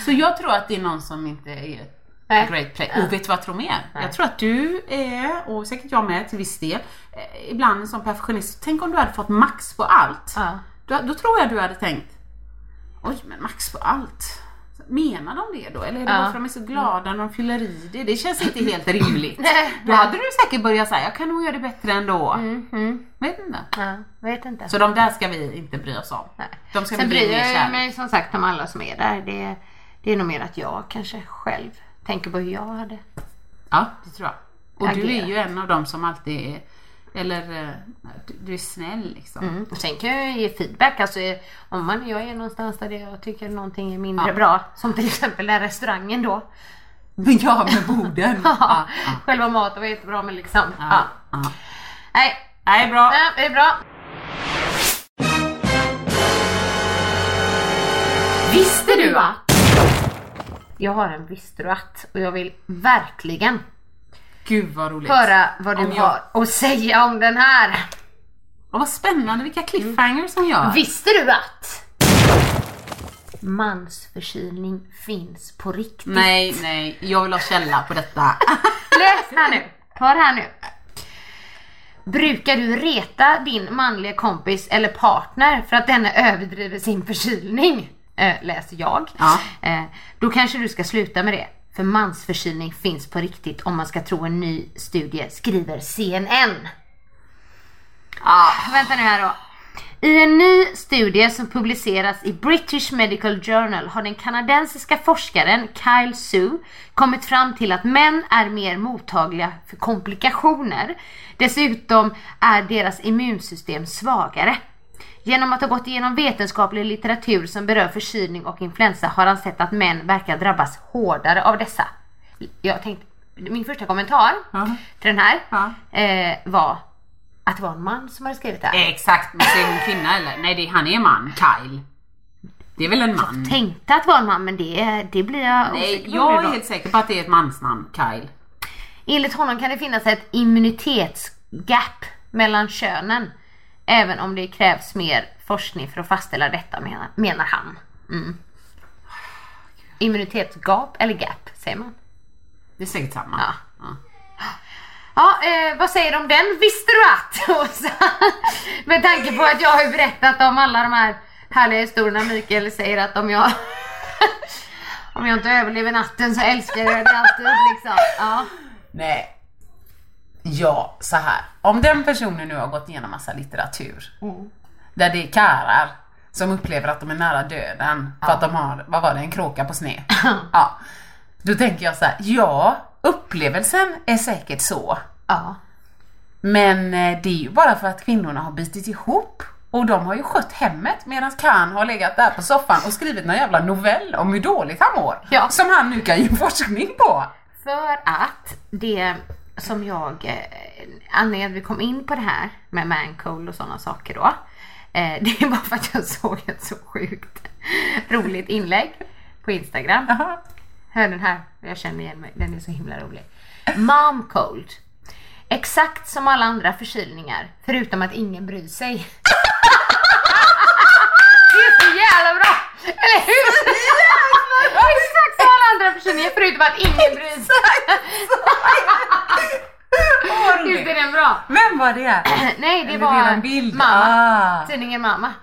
Så jag tror att det är någon som inte är Nej. great play. Och vet du vad jag tror mer? Jag tror att du är, och säkert jag med till viss del, eh, ibland sån perfektionist. Tänk om du hade fått max på allt. Ja. Då, då tror jag du hade tänkt, oj men max på allt. Menar de det då? Eller är det Ja. bara för att de är så glada när de fyller i det? Det känns inte *clears throat* helt rimligt. Då hade du säkert börjat säga, jag kan nog göra det bättre ändå. Vet inte. Ja, vet inte. Så de där ska vi inte bry oss om. Nej. De ska Sen bryr jag mig som sagt om alla som är där. Det, det är nog mer att jag kanske själv tänker på hur jag hade. Ja, det tror jag. Och du är Agerat. ju en av dem som alltid är, eller eh, du, är snäll liksom. Mm. Sen kan jag ge feedback. Alltså, om man, jag är någonstans där jag tycker någonting är mindre Ja. bra. Som till exempel den restaurangen då. *laughs* Ja, med borden. *laughs* Ja, ja, Själva maten var jättebra men liksom. Ja. ja, ja. Nej, Nej, bra. nej, det är bra. Visste du att? Jag har en visste du att och jag vill verkligen Gud vad roligt. höra vad du Om jag- har att säga om den här. Och vad spännande, vilka cliffhangers som gör. Visste du att mansförkylning finns på riktigt? Nej, nej, jag vill ha källa på detta. *laughs* Läs här nu. Ta det här nu. Brukar du reta din manliga kompis eller partner för att denne överdriver sin förkylning? Eh, läser jag. Ja. Eh, då kanske du ska sluta med det. För mansförkylning finns på riktigt om man ska tro en ny studie, skriver CNN. Ah, Vänta nu här då. I en ny studie som publiceras i British Medical Journal har den kanadensiska forskaren Kyle Sue kommit fram till att män är mer mottagliga för komplikationer. Dessutom är deras immunsystem svagare. Genom att ha gått igenom vetenskaplig litteratur som berör förkylning och influensa har han sett att män verkar drabbas hårdare av dessa. Jag tänkte, min första kommentar Ja. till den här Ja. eh, var att det var en man som hade skrivit det här. exakt, men är en kvinna eller? Nej, det, han är man, Kyle. Det är väl en man? Tänkte att det var en man men det, det blir jag Nej, jag är helt säker på att det är ett mansnamn, Kyle. Enligt honom kan det finnas ett immunitetsgap mellan könen. Även om det krävs mer forskning för att fastställa detta menar, menar han. Mm. Immunitetsgap eller gap säger man. Det är säkert samma. Ja. Ja. Ja, eh, vad säger du om den? Visste du att? *laughs* Med tanke på att jag har berättat om alla de här härliga historierna Mikael säger att om jag *laughs* om jag inte överlever natten så älskar jag det alltid liksom. Ja. Nej. Ja, så här. Om den personen nu har gått igenom massa litteratur där det är karlar som upplever att de är nära döden för att de har, vad var det, en kråka på sned. *laughs* ja. Då tänker jag så här, ja, upplevelsen är säkert så. Ja. Men eh, det är ju bara för att kvinnorna har bitit ihop och de har ju skött hemmet medan Khan har legat där på soffan och skrivit någon jävla novell om hur dåligt han mår. Ja. Som han nu kan ge forskning på. För att det som jag, eh, anledningen att vi kom in på det här med mancold och sådana saker då. Eh, det är bara för att jag såg ett så sjukt roligt inlägg på Instagram. Jaha. Hör den här, jag känner igen mig, den är så himla rolig. Mom cold. Exakt som alla andra förkylningar, förutom att ingen bryr sig. det är så jävla bra! Eller hur? Exakt som alla andra förkylningar, förutom att ingen bryr sig. Vad Visst är den bra? Vem var det? *clears throat* Nej, det Eller var en bild. mamma. Ah. Tidningen Mamma.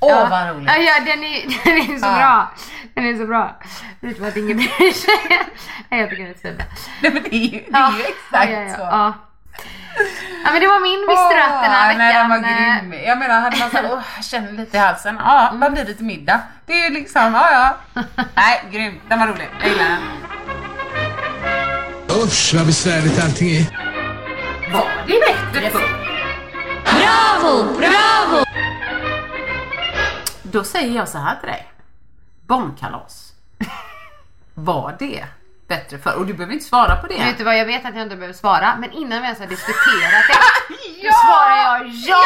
Åh, vad roligt. Ja, ja den, är, *laughs* den är så Ah. bra. Den är så bra. Förutom att ingen bryr sig. *laughs* Nej, jag tycker den är så bra. Nej men det är ju, det är ju exakt ja, ja, ja. så. Ja. Ja men det var min Visste du att den här Åh, Nej, den var veckan. grym. Jag menar, hade man så här, *laughs* åh, jag känner lite i halsen. Ja, vad blir det till middag? Det är ju liksom, ja ja. Nej, grym. Den var rolig. Jag gillar den. Usch vad besvärligt allting är. Var det bättre förr? Bravo, bravo! Då säger jag så här till dig. Barnkalas. *laughs* Var det bättre förr? Och du behöver inte svara på det. Vet du vad, jag vet att jag inte behöver svara, men innan vi ens har diskuterat det, *laughs* då svarar jag ja!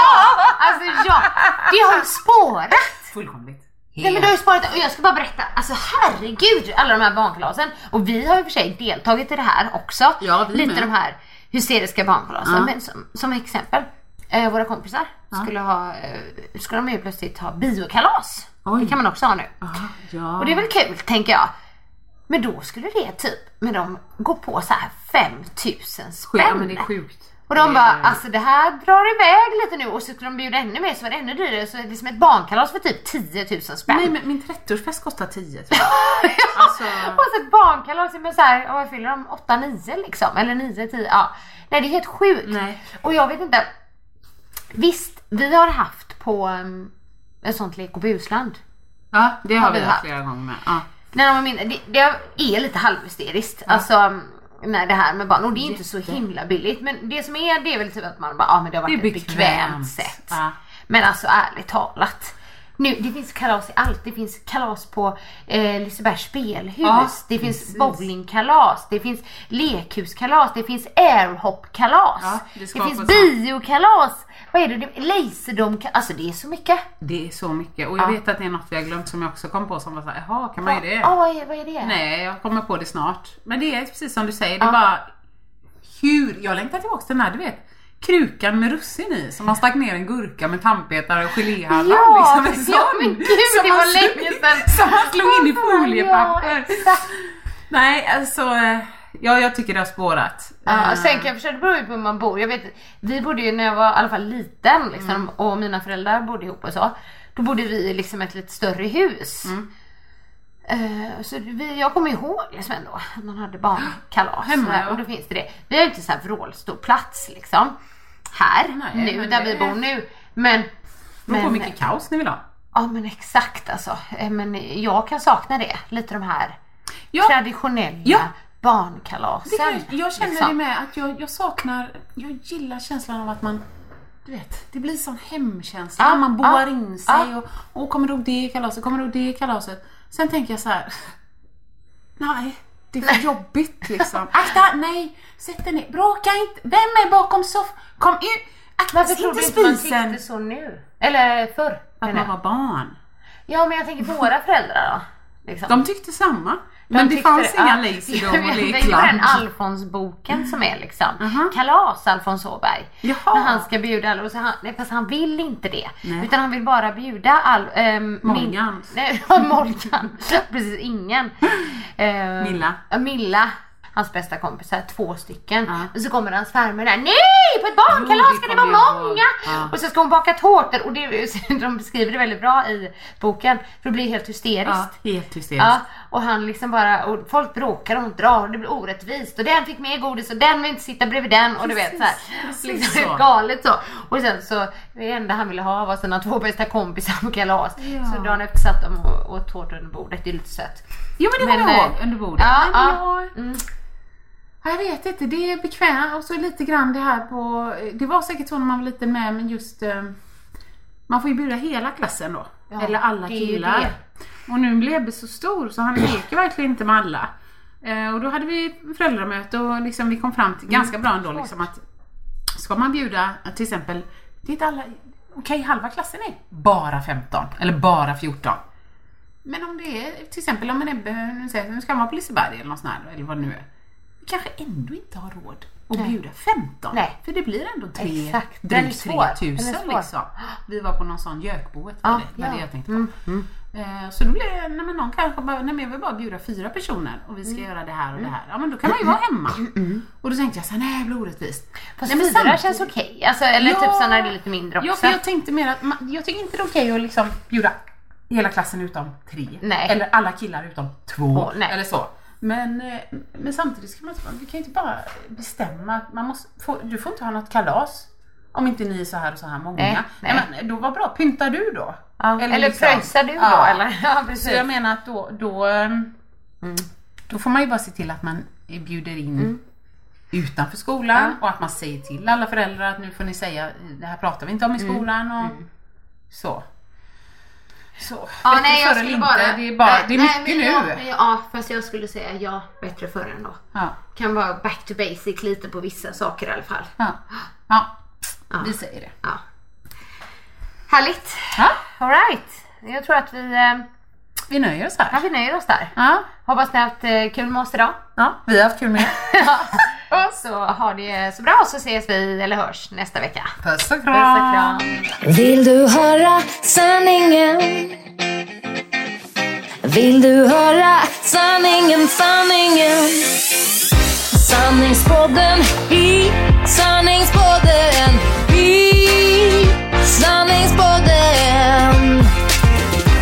Alltså ja! Det har ju spårat! Fullkomligt. Nej men det har ju sparat och jag ska bara berätta, alltså herregud alla de här barnkalasen. Och vi har ju för sig deltagit i det här också. Ja, vi Lite med. de här hysteriska barnkalasen. Ja. Men som, som exempel, eh, våra kompisar skulle ha, eh, skulle de ju plötsligt ha biokalas. Oj. Det kan man också ha nu. Ja. Och det är väl kul tänker jag. Men då skulle det typ, med dem gå på så här 5000 Ja, spänn. men det är sjukt. Och de bara, är- alltså det här drar iväg lite nu och så skulle de bjuda ännu mer så var det ännu dyrare. Så det är som ett barnkalas för typ 10 000 spänn. Nej, men min 30-årsfest kostar 10 tror jag. Alltså- Och så ett barnkalas med så här, vad fyller de? 8-9 liksom? Eller 9-10? Ja. Nej det är helt sjukt. Nej. Och jag vet inte. Visst, vi har haft på um, ett sånt lek och busland. Ja, det har, Har vi haft flera gånger med. Ja. Var mindre, det, det är lite halvhysteriskt. Alltså när det här med barn. Och det är inte så himla billigt. Men det som är det är väl typ att man bara, ja men det har varit Det ett bekvämt bekvämt. sätt. Ja. Men alltså ärligt talat. Nu, det finns kalas i allt. Det finns kalas på eh, Lisebergs spelhus. Ja, det finns precis. bowlingkalas. Det finns lekhuskalas. Det finns airhopkalas. Ja, det det finns biokalas. Vad är det? det Laserdom. Alltså det är så mycket. Det är så mycket. Och jag Ja. vet att det är något vi har glömt som jag också kom på som var såhär, jaha kan man ju det? Ja, vad, är, vad är det? Nej, jag kommer på det snart. Men det är precis som du säger, det är Ja. bara hur, jag längtar tillbaka till den här, du vet krukan med russin i som man stack ner en gurka med tandpetare och geléhallon. Ja, liksom *laughs* en sån. ja, men gud, Som det var länge sedan. Som man slog in i Ja, foliepapper. exakt. Nej, alltså, eh, ja jag tycker det har spårat. Ja, Eh, sen kan jag förstå, det beror ju på hur man bor. Jag vet, vi bodde ju när jag var i alla fall liten liksom, Mm. och mina föräldrar bodde ihop och så. Då bodde vi i liksom ett lite större hus. Mm. Eh, så vi, jag kommer ihåg liksom ändå man hade barnkalas. Hemma, ja. och då finns det det. Vi har ju inte så här vrålstor plats liksom. Här, Nej, nu där det- vi bor nu. Men... beror på mycket kaos ni vill ha. Ja men exakt alltså. Eh, Men jag kan sakna det. Lite de här Ja. traditionella Ja. Barnkalasen. Kan, jag känner liksom. det med att jag, jag saknar, jag gillar känslan av att man du vet, det blir sån hemkänsla. Ja, man boar ja, in sig ja. och, och kommer du ihåg det kalaset, kommer du ihåg det kalaset. Sen tänker jag så här. Nej, det är för jobbigt liksom. *laughs* Akta, nej, sätt dig ner, bråka inte. Vem är bakom soffan? Kom ut. Akta, Varför du inte man tyckte så nu? Eller förr? Att man var barn. Ja men jag tänker våra föräldrar då. Liksom. De tyckte samma. De Men det fanns ja. inga Laserdom *laughs* och Jag vet, Det är lekland. den Alfons-boken som är liksom. Kalas Alfons Åberg. Jaha. När han ska bjuda alla. Och så han, fast han vill inte det. Nej. Utan han vill bara bjuda all, ehm, Morgan. Min, *laughs* nej, ja, *laughs* Morgan. Precis, ingen. Ehm, Milla. ja, Milla. Hans bästa kompisar, två stycken. Ja. Och så kommer hans farmor där. Nej! På ett barnkalas Jo, ska det vara ihåg. många! Ja. Och så ska hon baka tårtor. Och det, *laughs* de beskriver det väldigt bra i boken. För det blir helt hysteriskt. Ja, helt hysteriskt. Ja, och han liksom bara, och folk bråkar och hon drar och det blir orättvist och den fick mer godis och den vill inte sitta bredvid den och du vet så här. precis Liksom så. galet så. Och sen så, det enda han ville ha var sina två bästa kompisar på kalas. Ja. Så dagen efter satt de och åt tårta under bordet, det är lite sött. Jo men det kommer Men, jag ihåg eh, under bordet. ja, men ja. Mm. Ja, Jag vet inte, det är bekvämt och så lite grann det här på, det var säkert så när man var liten med men just eh, man får ju bjuda hela klassen då. Ja, Eller alla killar. Och nu blev Ebbe så stor så han leker verkligen inte med alla. Eh, och då hade vi föräldramöte och liksom vi kom fram till ganska bra ändå liksom att ska man bjuda till exempel, det är inte alla, okej halva klassen är bara 15 eller bara 14. Men om det är till exempel om en Ebbe, nu ska vara på Liseberg eller något sånt här, eller vad det nu är. Kanske ändå inte har råd att Nej. bjuda 15. Nej. För det blir ändå tre, Exakt. Drygt svår. 3000 Den är svår. liksom. Vi var på någon sån gökboet, Ja, var det, ja. det jag tänkte på. Mm, Eh, Så då blir det, nej men någon kanske bara, nej men jag vill bara bjuda fyra personer och vi ska Mm. göra det här och det här. Ja men då kan man ju vara hemma. Och då tänkte jag såhär, nej det blir orättvist. Fast nej, men fyra samtidigt- känns okej. Alltså, eller typ så när det är lite mindre också. Ja, för jag tänkte mer att man, jag tycker inte det är okej att liksom bjuda hela klassen utom tre. Nej. Eller alla killar utom två. Nej. Eller så. Men, eh, men samtidigt ska man vi kan ju inte bara bestämma att man måste, få, du får inte ha något kalas. Om inte ni är så här och så här många. Nej, nej. men då var bra, pyntar du då? Ja. Eller, liksom- pröjsar du då Ja. eller? Ja Så precis. jag menar att då, då, ehm, då får man ju bara se till att man bjuder in utanför skolan och att man säger till alla föräldrar att nu får ni säga, det här pratar vi inte om i skolan och så. Så, Ja, bättre nej, jag förr eller skulle inte, bara... det är, bara, nej, det är nej, mycket nu. Ja, ja, fast jag skulle säga ja, bättre förr ändå. Ja. Kan vara back to basic lite på vissa saker i alla fall. Ja. Ja. vi säger det. Ja. Härligt. Ja. Alright. Jag tror att vi, eh, Vi nöjer oss ja, här. vi nöjer oss där. Ja. Hoppas ni har haft eh, kul med oss idag. Ja, vi har haft kul med *laughs* Så ha det så bra så ses vi eller hörs nästa vecka. Puss och Puss och kram. kram. Vill du höra sanningen? Vill du höra sanningen, sanningen? Sanningspodden i sanningspodden i sanningspodden